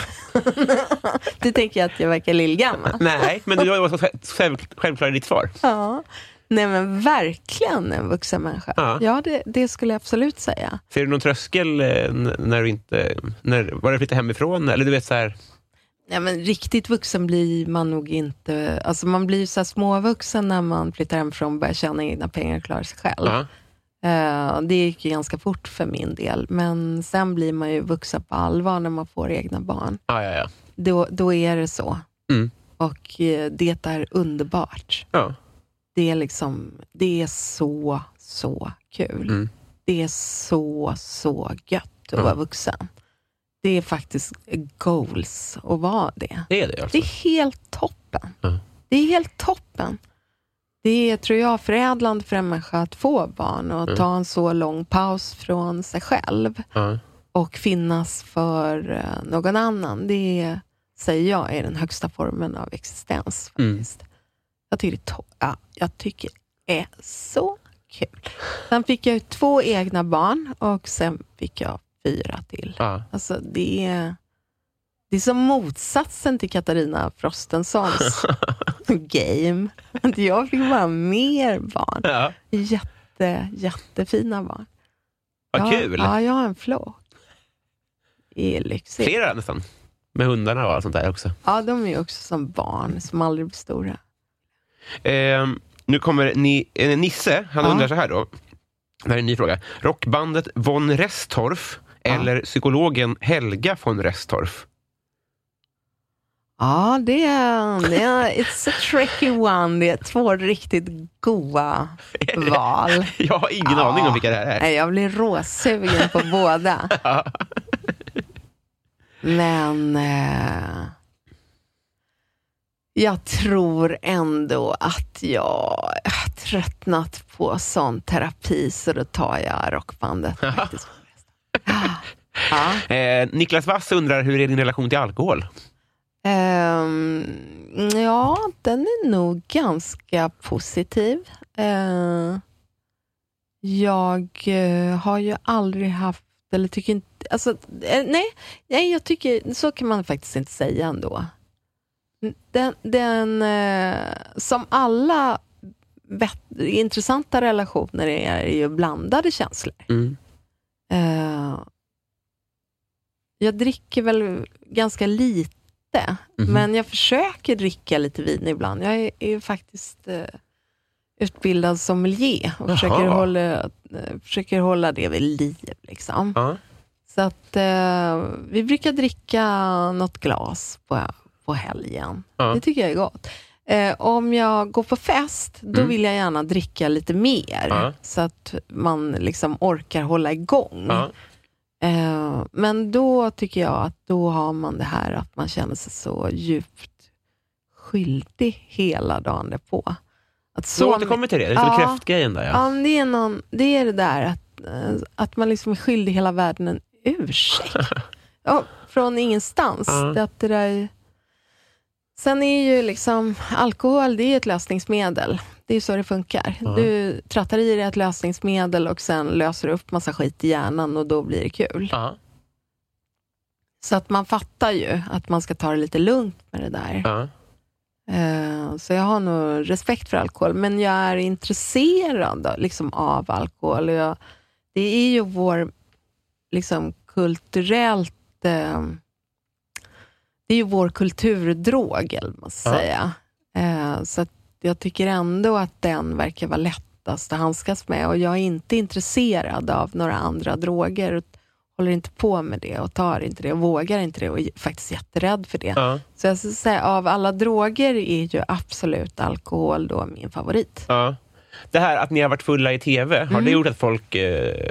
du tänker att jag verkar lillgammal. Nej, men du var så själv, självklar i ditt svar. ja. Nej men verkligen en vuxen människa. Ja. Ja, det, det skulle jag absolut säga. Ser du någon tröskel eh, när du inte... När, var du flyttade hemifrån? Eller du vet så här... Ja, men riktigt vuxen blir man nog inte. Alltså man blir så småvuxen när man flyttar hemifrån och börjar tjäna egna pengar och klarar sig själv. Eh, det gick ju ganska fort för min del. Men sen blir man ju vuxen på allvar när man får egna barn. Ja, ja, ja. Då, då är det så. Mm. Och eh, det är underbart. ja. Det är liksom, det är så, så kul. Mm. Det är så, så gött att Ja. vara vuxen. Det är faktiskt goals att vara det. Det är det alltså. Det är helt toppen. Ja. Det är helt toppen. Det är, tror jag, förädlande för en människa att få barn och Mm. ta en så lång paus från sig själv och finnas för eh, någon annan. Det säger jag är den högsta formen av existens. Mm. faktiskt. Jag, tycker det, är to- ja, jag tycker det är så kul. Sen fick jag två egna barn och sen fick jag fyra till. Ja. Alltså det är, det är som motsatsen till Katarina Frostensons *laughs* game. Att jag fick bara mer barn. ja. Jätte, jättefina barn. Vad ja, kul! Ja, jag har en flock. Det är lyxigt. Flera nästan. Med hundarna och allt sånt där också. Ja, de är också som barn som aldrig blir stora. Eh, nu kommer ni, eh, Nisse, han undrar så här då. Det här är en ny fråga. Rockbandet von Restorff eller psykologen Helga von Restorff? Ja, det är, det är it's a tricky one. Det är två riktigt goa *laughs* val. Jag har ingen Ja. aning om vilka det här är. Nej, jag blir råsugen på båda. *laughs* Men eh, jag tror ändå att jag har tröttnat på sån terapi, så då tar jag rockbandet. *laughs* faktiskt. Ja. Eh, Niklas Wass undrar, hur är din relation till alkohol? Ehm, ja, den är nog ganska positiv. Eh, jag eh, har ju aldrig haft, eller tycker inte, alltså, eh, nej, nej, jag tycker, så kan man faktiskt inte säga ändå. Den, den eh, som alla vet, intressanta relationer är ju blandade känslor. Mm. Eh, jag dricker väl ganska lite, Mhm. men jag försöker dricka lite vin ibland. Jag är, är faktiskt eh, utbildad sommelier och Jaha. försöker hålla, försöker hålla det vid liv. Liksom. Så att vi brukar dricka något glas på, på helgen. Ja. Det tycker jag är gott. Eh, om jag går på fest, då Mm. vill jag gärna dricka lite mer. Ja. Så att man liksom orkar hålla igång. Ja. Eh, men då tycker jag att då har man det här att man känner sig så djupt skyldig hela dagen därpå. Att Så återkommer till det, det är Ja. kräftgrejen där ja. Ja, det, är någon, det är det där att, eh, att man liksom är skyldig hela världen en ursäkt. *laughs* ja, från ingenstans. Ja. Det att det där... Sen är ju liksom alkohol det är ett lösningsmedel. Det är så det funkar. Ja. Du trattar i dig ett lösningsmedel och sen löser du upp massa skit i hjärnan och då blir det kul. Ja. Så att man fattar ju att man ska ta det lite lugnt med det där. Ja. Eh, Så jag har nog respekt för alkohol, men jag är intresserad liksom, av alkohol. Jag, det är ju vår liksom, kulturellt... Eh, det är ju vår kulturdrog, eller man ska Ja. säga. Eh, så jag tycker ändå att den verkar vara lättast att handskas med. Och jag är inte intresserad av några andra droger. Håller inte på med det och tar inte det och vågar inte det och är faktiskt jätterädd för det. Ja. Så jag skulle säga, av alla droger är ju absolut alkohol då min favorit. Ja. Det här att ni har varit fulla i TV, har Mm. det gjort att folk eh,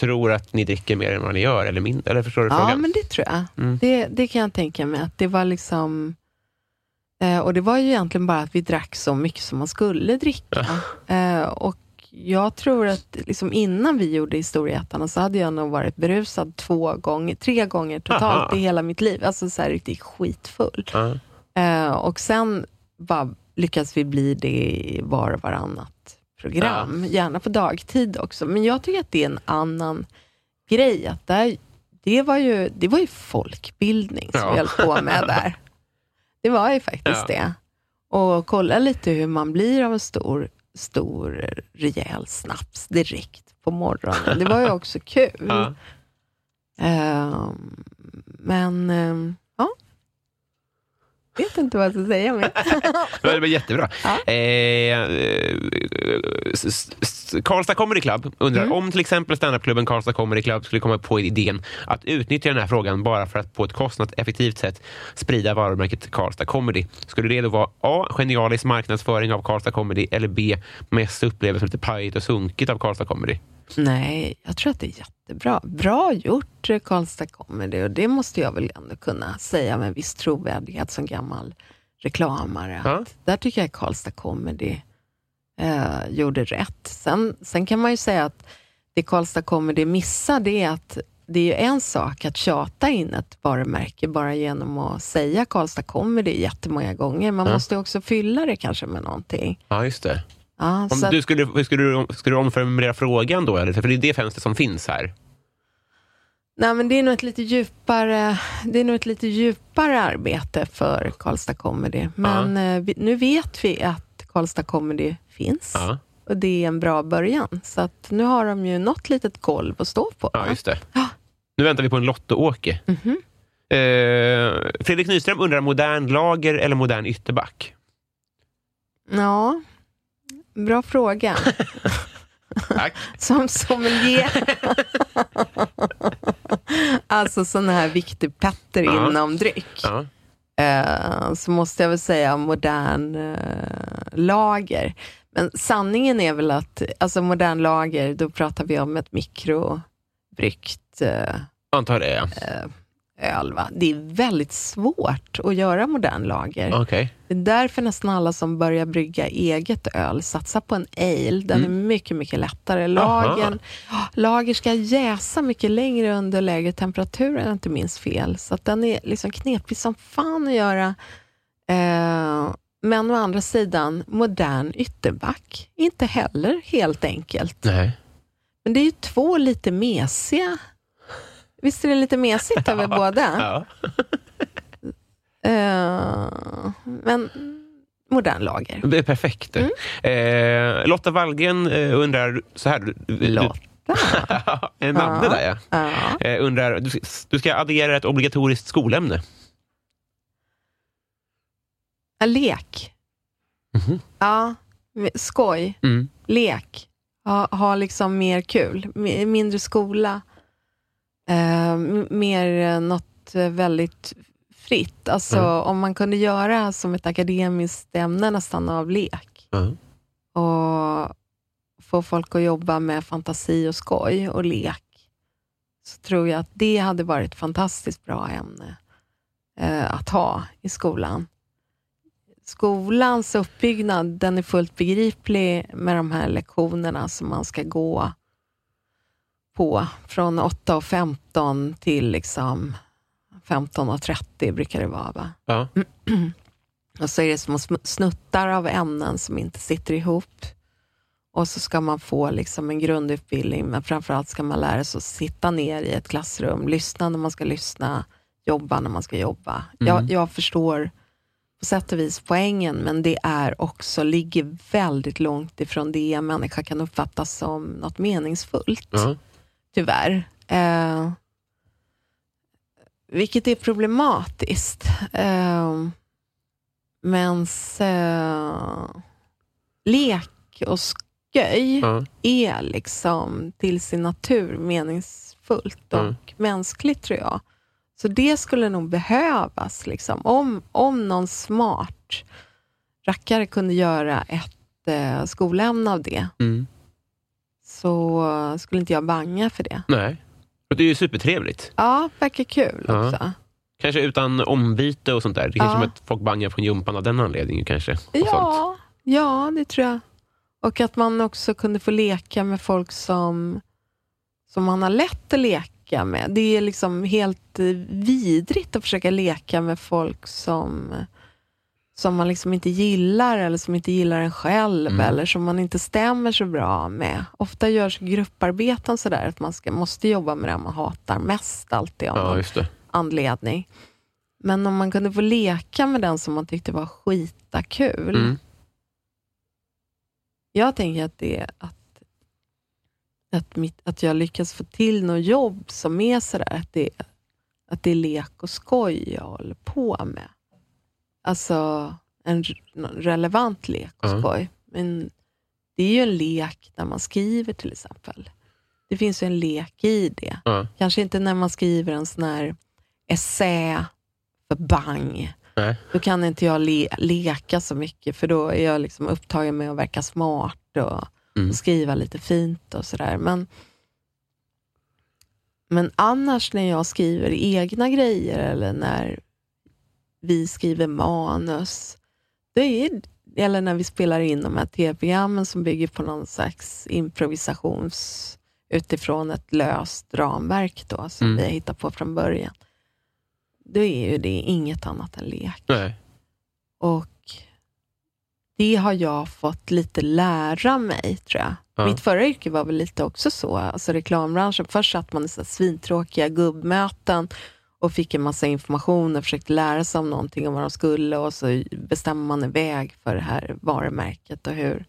tror att ni dricker mer än vad ni gör? Eller, mindre, eller förstår du Ja, frågan? men det tror jag. Mm. Det, det kan jag tänka mig. Att det var liksom... Eh, och det var ju egentligen bara att vi drack så mycket som man skulle dricka. Eh, och jag tror att liksom innan vi gjorde Historieätarna så hade jag nog varit berusad två gånger, tre gånger totalt Aha. i hela mitt liv. Alltså så här riktigt skitfull. Ja. Eh, och sen bara lyckas vi bli det var och varannat program. Gärna på dagtid också. Men jag tycker att det är en annan grej. Att där, det, var ju, det var ju folkbildning som Ja. vi höll på med *laughs* där. Det var ju faktiskt Ja. det. Och kolla lite hur man blir av en stor, stor rejäl snaps direkt på morgonen. Det var ju *laughs* också kul. Ja. Ehm, men, ja. Vet inte vad jag ska säga mer. *laughs* Det var jättebra. Ja. Eh, Karlstad Comedy Club undrar Mm. om till exempel standupklubben Karlstad Comedy Club skulle komma på idén att utnyttja den här frågan bara för att på ett kostnadseffektivt sätt sprida varumärket Karlstad Comedy. Skulle det då vara A. Genialisk marknadsföring av Karlstad Comedy eller B. Mest upplevas som lite pajigt och sunkigt av Karlstad Comedy? Nej, jag tror att det är jättebra. Bra gjort, eh, Karlstad Comedy. Och det måste jag väl ändå kunna säga med viss trovärdighet som gammal reklamare. Ja. Där tycker jag Karlstad Comedy eh, gjorde rätt. Sen, sen kan man ju säga att det Karlstad Comedy missar, det är att det är ju en sak att tjata in ett varumärke bara genom att säga Karlstad Comedy jättemånga gånger. Man Ja. måste också fylla det kanske med någonting. Ja, just det. Ja, Om så du skulle, skulle, du, skulle du omformulera frågan då? Eller? För det är det fönstret som finns här. Nej, men det är nog ett lite djupare, det är nog ett lite djupare arbete för Karlstad Comedy. Men eh, vi, nu vet vi att Karlstad Comedy finns Ja, och det är en bra början. Så att nu har de ju något litet golv att stå på. ja just det. Ja. Nu väntar vi på en Lotto-Åke. Mhm. Eh, Fredrik Nyström undrar modern lager eller modern ytterback? Ja, bra fråga. *laughs* Tack. Som sommelier. alltså sån här viktig Petter Ja. inom dryck. Ja. eh, så måste jag väl säga modern eh, lager. Men sanningen är väl att alltså modern lager, då pratar vi om ett mikrobryggt eh, Antar det, ja. Öl. Va? Det är väldigt svårt att göra modern lager. Okej. Det är därför nästan alla som börjar brygga eget öl satsar på en ale. Den är mycket, mycket lättare. Lagen, lager ska jäsa mycket längre under lägre temperatur, om jag inte minns fel. Så den är liksom knepig som fan att göra. Eh, men å andra sidan, modern ytterback, inte heller helt enkelt. Nej. Men det är ju två lite mesiga. Visst är det lite mesigt över *laughs* båda? Eh, men modern lager. Det är perfekt. Mm. Eh, Lotta Wallgren eh, undrar så här. Lotta. *laughs* en namne Ja. där ja. Ja. Eh, undrar, du, du ska addera ett obligatoriskt skolämne. Lek. Mhm. Ja, skoj. Mm. Lek. Ha, ha liksom mer kul. Mi- Mindre skola. Eh, mer något väldigt fritt. Alltså Mm. om man kunde göra som ett akademiskt ämne nästan av lek. Ja. Och få folk att jobba med fantasi och skoj och lek. så tror jag att det hade varit ett fantastiskt bra ämne eh, att ha i skolan. Skolans uppbyggnad, den är fullt begriplig med de här lektionerna som man ska gå på från 8.15 till liksom 15.30 brukar det vara. Va? Ja. *clears throat* Och så är det små sm- snuttar av ämnen som inte sitter ihop. Och så ska man få liksom en grundutbildning, men framförallt ska man lära sig att sitta ner i ett klassrum, lyssna när man ska lyssna, jobba när man ska jobba. Jag, jag förstår på sätt och vis poängen, men det är också, ligger väldigt långt ifrån det en människa kan uppfatta som något meningsfullt Ja. Tyvärr. Eh, vilket är problematiskt. Eh, men eh, lek och sköj Ja. är liksom till sin natur meningsfullt och Mm. mänskligt tror jag. Så det skulle nog behövas. Liksom. Om, om någon smart rackare kunde göra ett eh, skolämne av det, Mm. Så skulle inte jag banga för det. Nej. Och det är ju supertrevligt. Ja, verkar kul Ja. också. Kanske utan ombyte och sånt där. Det är Ja. som att folk bangar från jumpan av den anledningen kanske. Sånt. Ja, ja, det tror jag. Och att man också kunde få leka med folk som, som man har lätt att leka med. Det är liksom helt eh, vidrigt att försöka leka med folk som, som man liksom inte gillar eller som inte gillar en själv Mm. eller som man inte stämmer så bra med. Ofta görs grupparbeten sådär att man ska, måste jobba med det man hatar mest alltid. av Ja, anledning. Men om man kunde få leka med den som man tyckte var skita kul. Mm. Jag tänker att det att, att, mitt, att jag lyckas få till något jobb som är sådär, att det, att det är lek och skoj jag håller på med. Alltså en relevant lek och Ja. skoj. Men det är ju en lek när man skriver till exempel. Det finns ju en lek i det. Ja. Kanske inte när man skriver en sån här essä för bang. Nej. Då kan inte jag le- leka så mycket, för då är jag liksom upptagen med att verka smart och, Mm. och skriva lite fint och sådär. Men, men annars när jag skriver egna grejer eller när vi skriver manus, det är, eller när vi spelar in de här tv-programmen som bygger på någon slags improvisations utifrån ett löst ramverk då, som Mm. vi har hittat på från början. Då är ju det inget annat än lek. Nej. Och det har jag fått lite lära mig, tror jag. Ja. Mitt förra yrke var väl lite också så, alltså reklambranschen. Först satt man i så svintråkiga gubbmöten och fick en massa information och försökte lära sig om någonting, om vad de skulle och så bestämmer man en väg för det här varumärket och hur,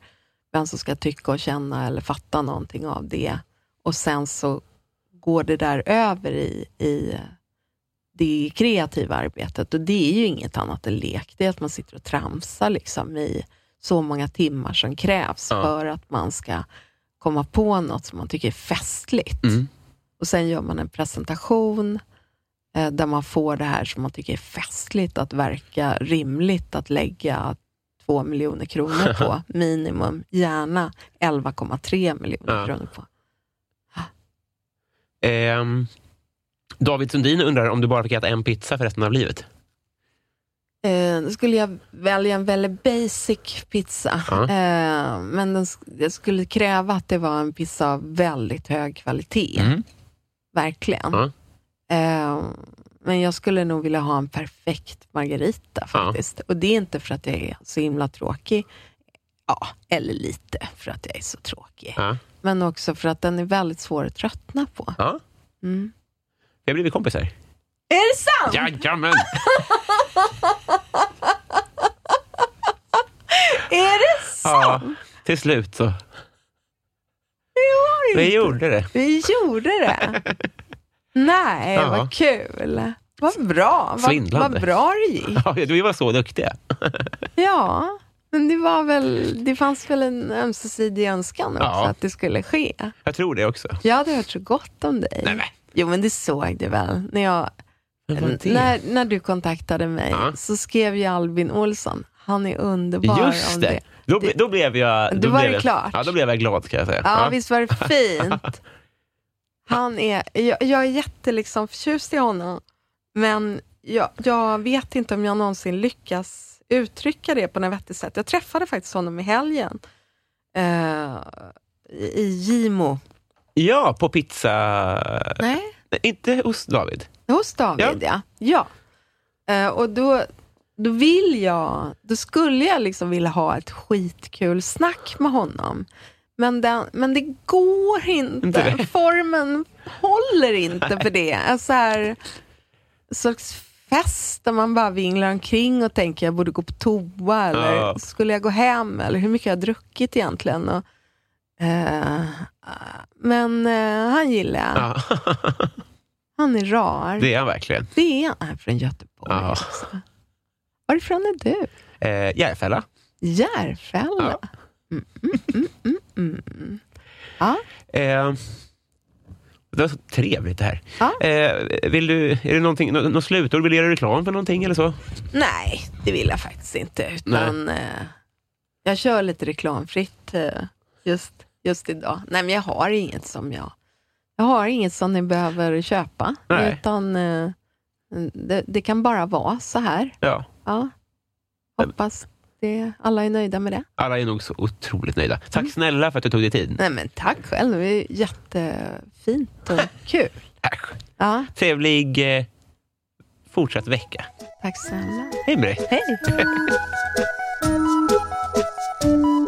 vem som ska tycka och känna eller fatta någonting av det. Och sen så går det där över i, i det kreativa arbetet och det är ju inget annat än lek. Det är att man sitter och tramsar liksom i så många timmar som krävs Ja. för att man ska komma på något som man tycker är festligt. Mm. Och sen gör man en presentation där man får det här som man tycker är festligt att verka rimligt att lägga två miljoner kronor på, *laughs* minimum. Gärna 11,3 miljoner Ja. kronor på. Ehm, David Sundin undrar om du bara fick äta en pizza för resten av livet? Eh, då skulle jag välja en väldigt basic pizza. Ja. Eh, men den, jag skulle kräva att det var en pizza av väldigt hög kvalitet. Mm. Verkligen. Ja. Eh, men jag skulle nog vilja ha en perfekt margarita faktiskt. Och det är inte för att jag är så himla tråkig. Ja, eller lite för att jag är så tråkig. Ja. Men också för att den är väldigt svår att tröttna på. ja. Mm. Vi har blivit kompisar. Är det sant? Jajamän! *laughs* Är det sant? Ja, till slut så. Vi gjorde det. Vi gjorde det. *laughs* Nej, Ja. vad kul. Vad bra. Vad, vad bra det gick. *laughs* Ja, vi var så duktiga. *laughs* Ja, men det, var väl, det fanns väl en ömsesidig önskan också Ja. att det skulle ske. Jag tror det också. Jag hade hört så gott om dig. Nej, men. Jo, men det såg du väl? När, jag, när, när du kontaktade mig Ja. så skrev ju Albin Olsson, han är underbar Just det. det. Då, då blev jag... Då Då var blev det jag, klart. Ja, då blev jag glad kan jag säga. Ja, visst var det fint? *laughs* Han är, jag, jag är jätte liksom förtjust i honom, men jag, jag vet inte om jag någonsin lyckas uttrycka det på något vettigt sätt. Jag träffade faktiskt honom i helgen eh, i Gimo. Ja, på pizza... Nej, Nej, inte hos David. hos David ja. ja. Eh, och då, då vill jag, då skulle jag liksom vilja ha ett skitkul snack med honom. Men, den, men det går inte. Inte det? Formen håller inte för det. Alltså här, slags fest där man bara vinglar omkring och tänker jag borde gå på toa eller Ja. skulle jag gå hem eller hur mycket jag har druckit egentligen. Och, eh, men eh, han gillar jag. Ja. Han är rar. Det är han verkligen. Det är han. Han är från Göteborg Ja. också. Varifrån är du? Eh, Järfälla. Järfälla? Ja. Mm, mm, mm, mm. Ja. Eh, det var så trevligt det här. Ja. Eh, vill du, är det någonting, nå- något slutord? Vill du göra reklam för någonting eller så? Nej, det vill jag faktiskt inte. Utan, eh, jag kör lite reklamfritt eh, just, just idag. Nej, men jag har inget som jag... Jag har inget som ni behöver köpa. Nej. Utan eh, det, det kan bara vara så här. Ja. Ja. Hoppas det, alla är nöjda med det. Alla är nog så otroligt nöjda. Mm. Tack snälla för att du tog dig tid. Nej men tack själv, det är jättefint och *laughs* kul. Äsch. Ja, Trevlig eh, fortsatt vecka. tack snälla. Hej med dig. Hej! *laughs*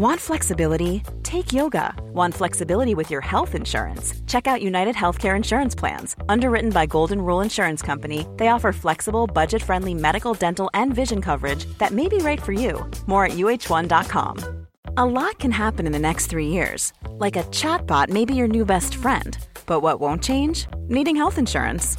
Want flexibility? Take yoga. Want flexibility with your health insurance? Check out United Healthcare Insurance Plans. Underwritten by Golden Rule Insurance Company, they offer flexible, budget friendly medical, dental, and vision coverage that may be right for you. More at uh1.com. A lot can happen in the next three years. Like a chatbot may be your new best friend. But what won't change? Needing health insurance.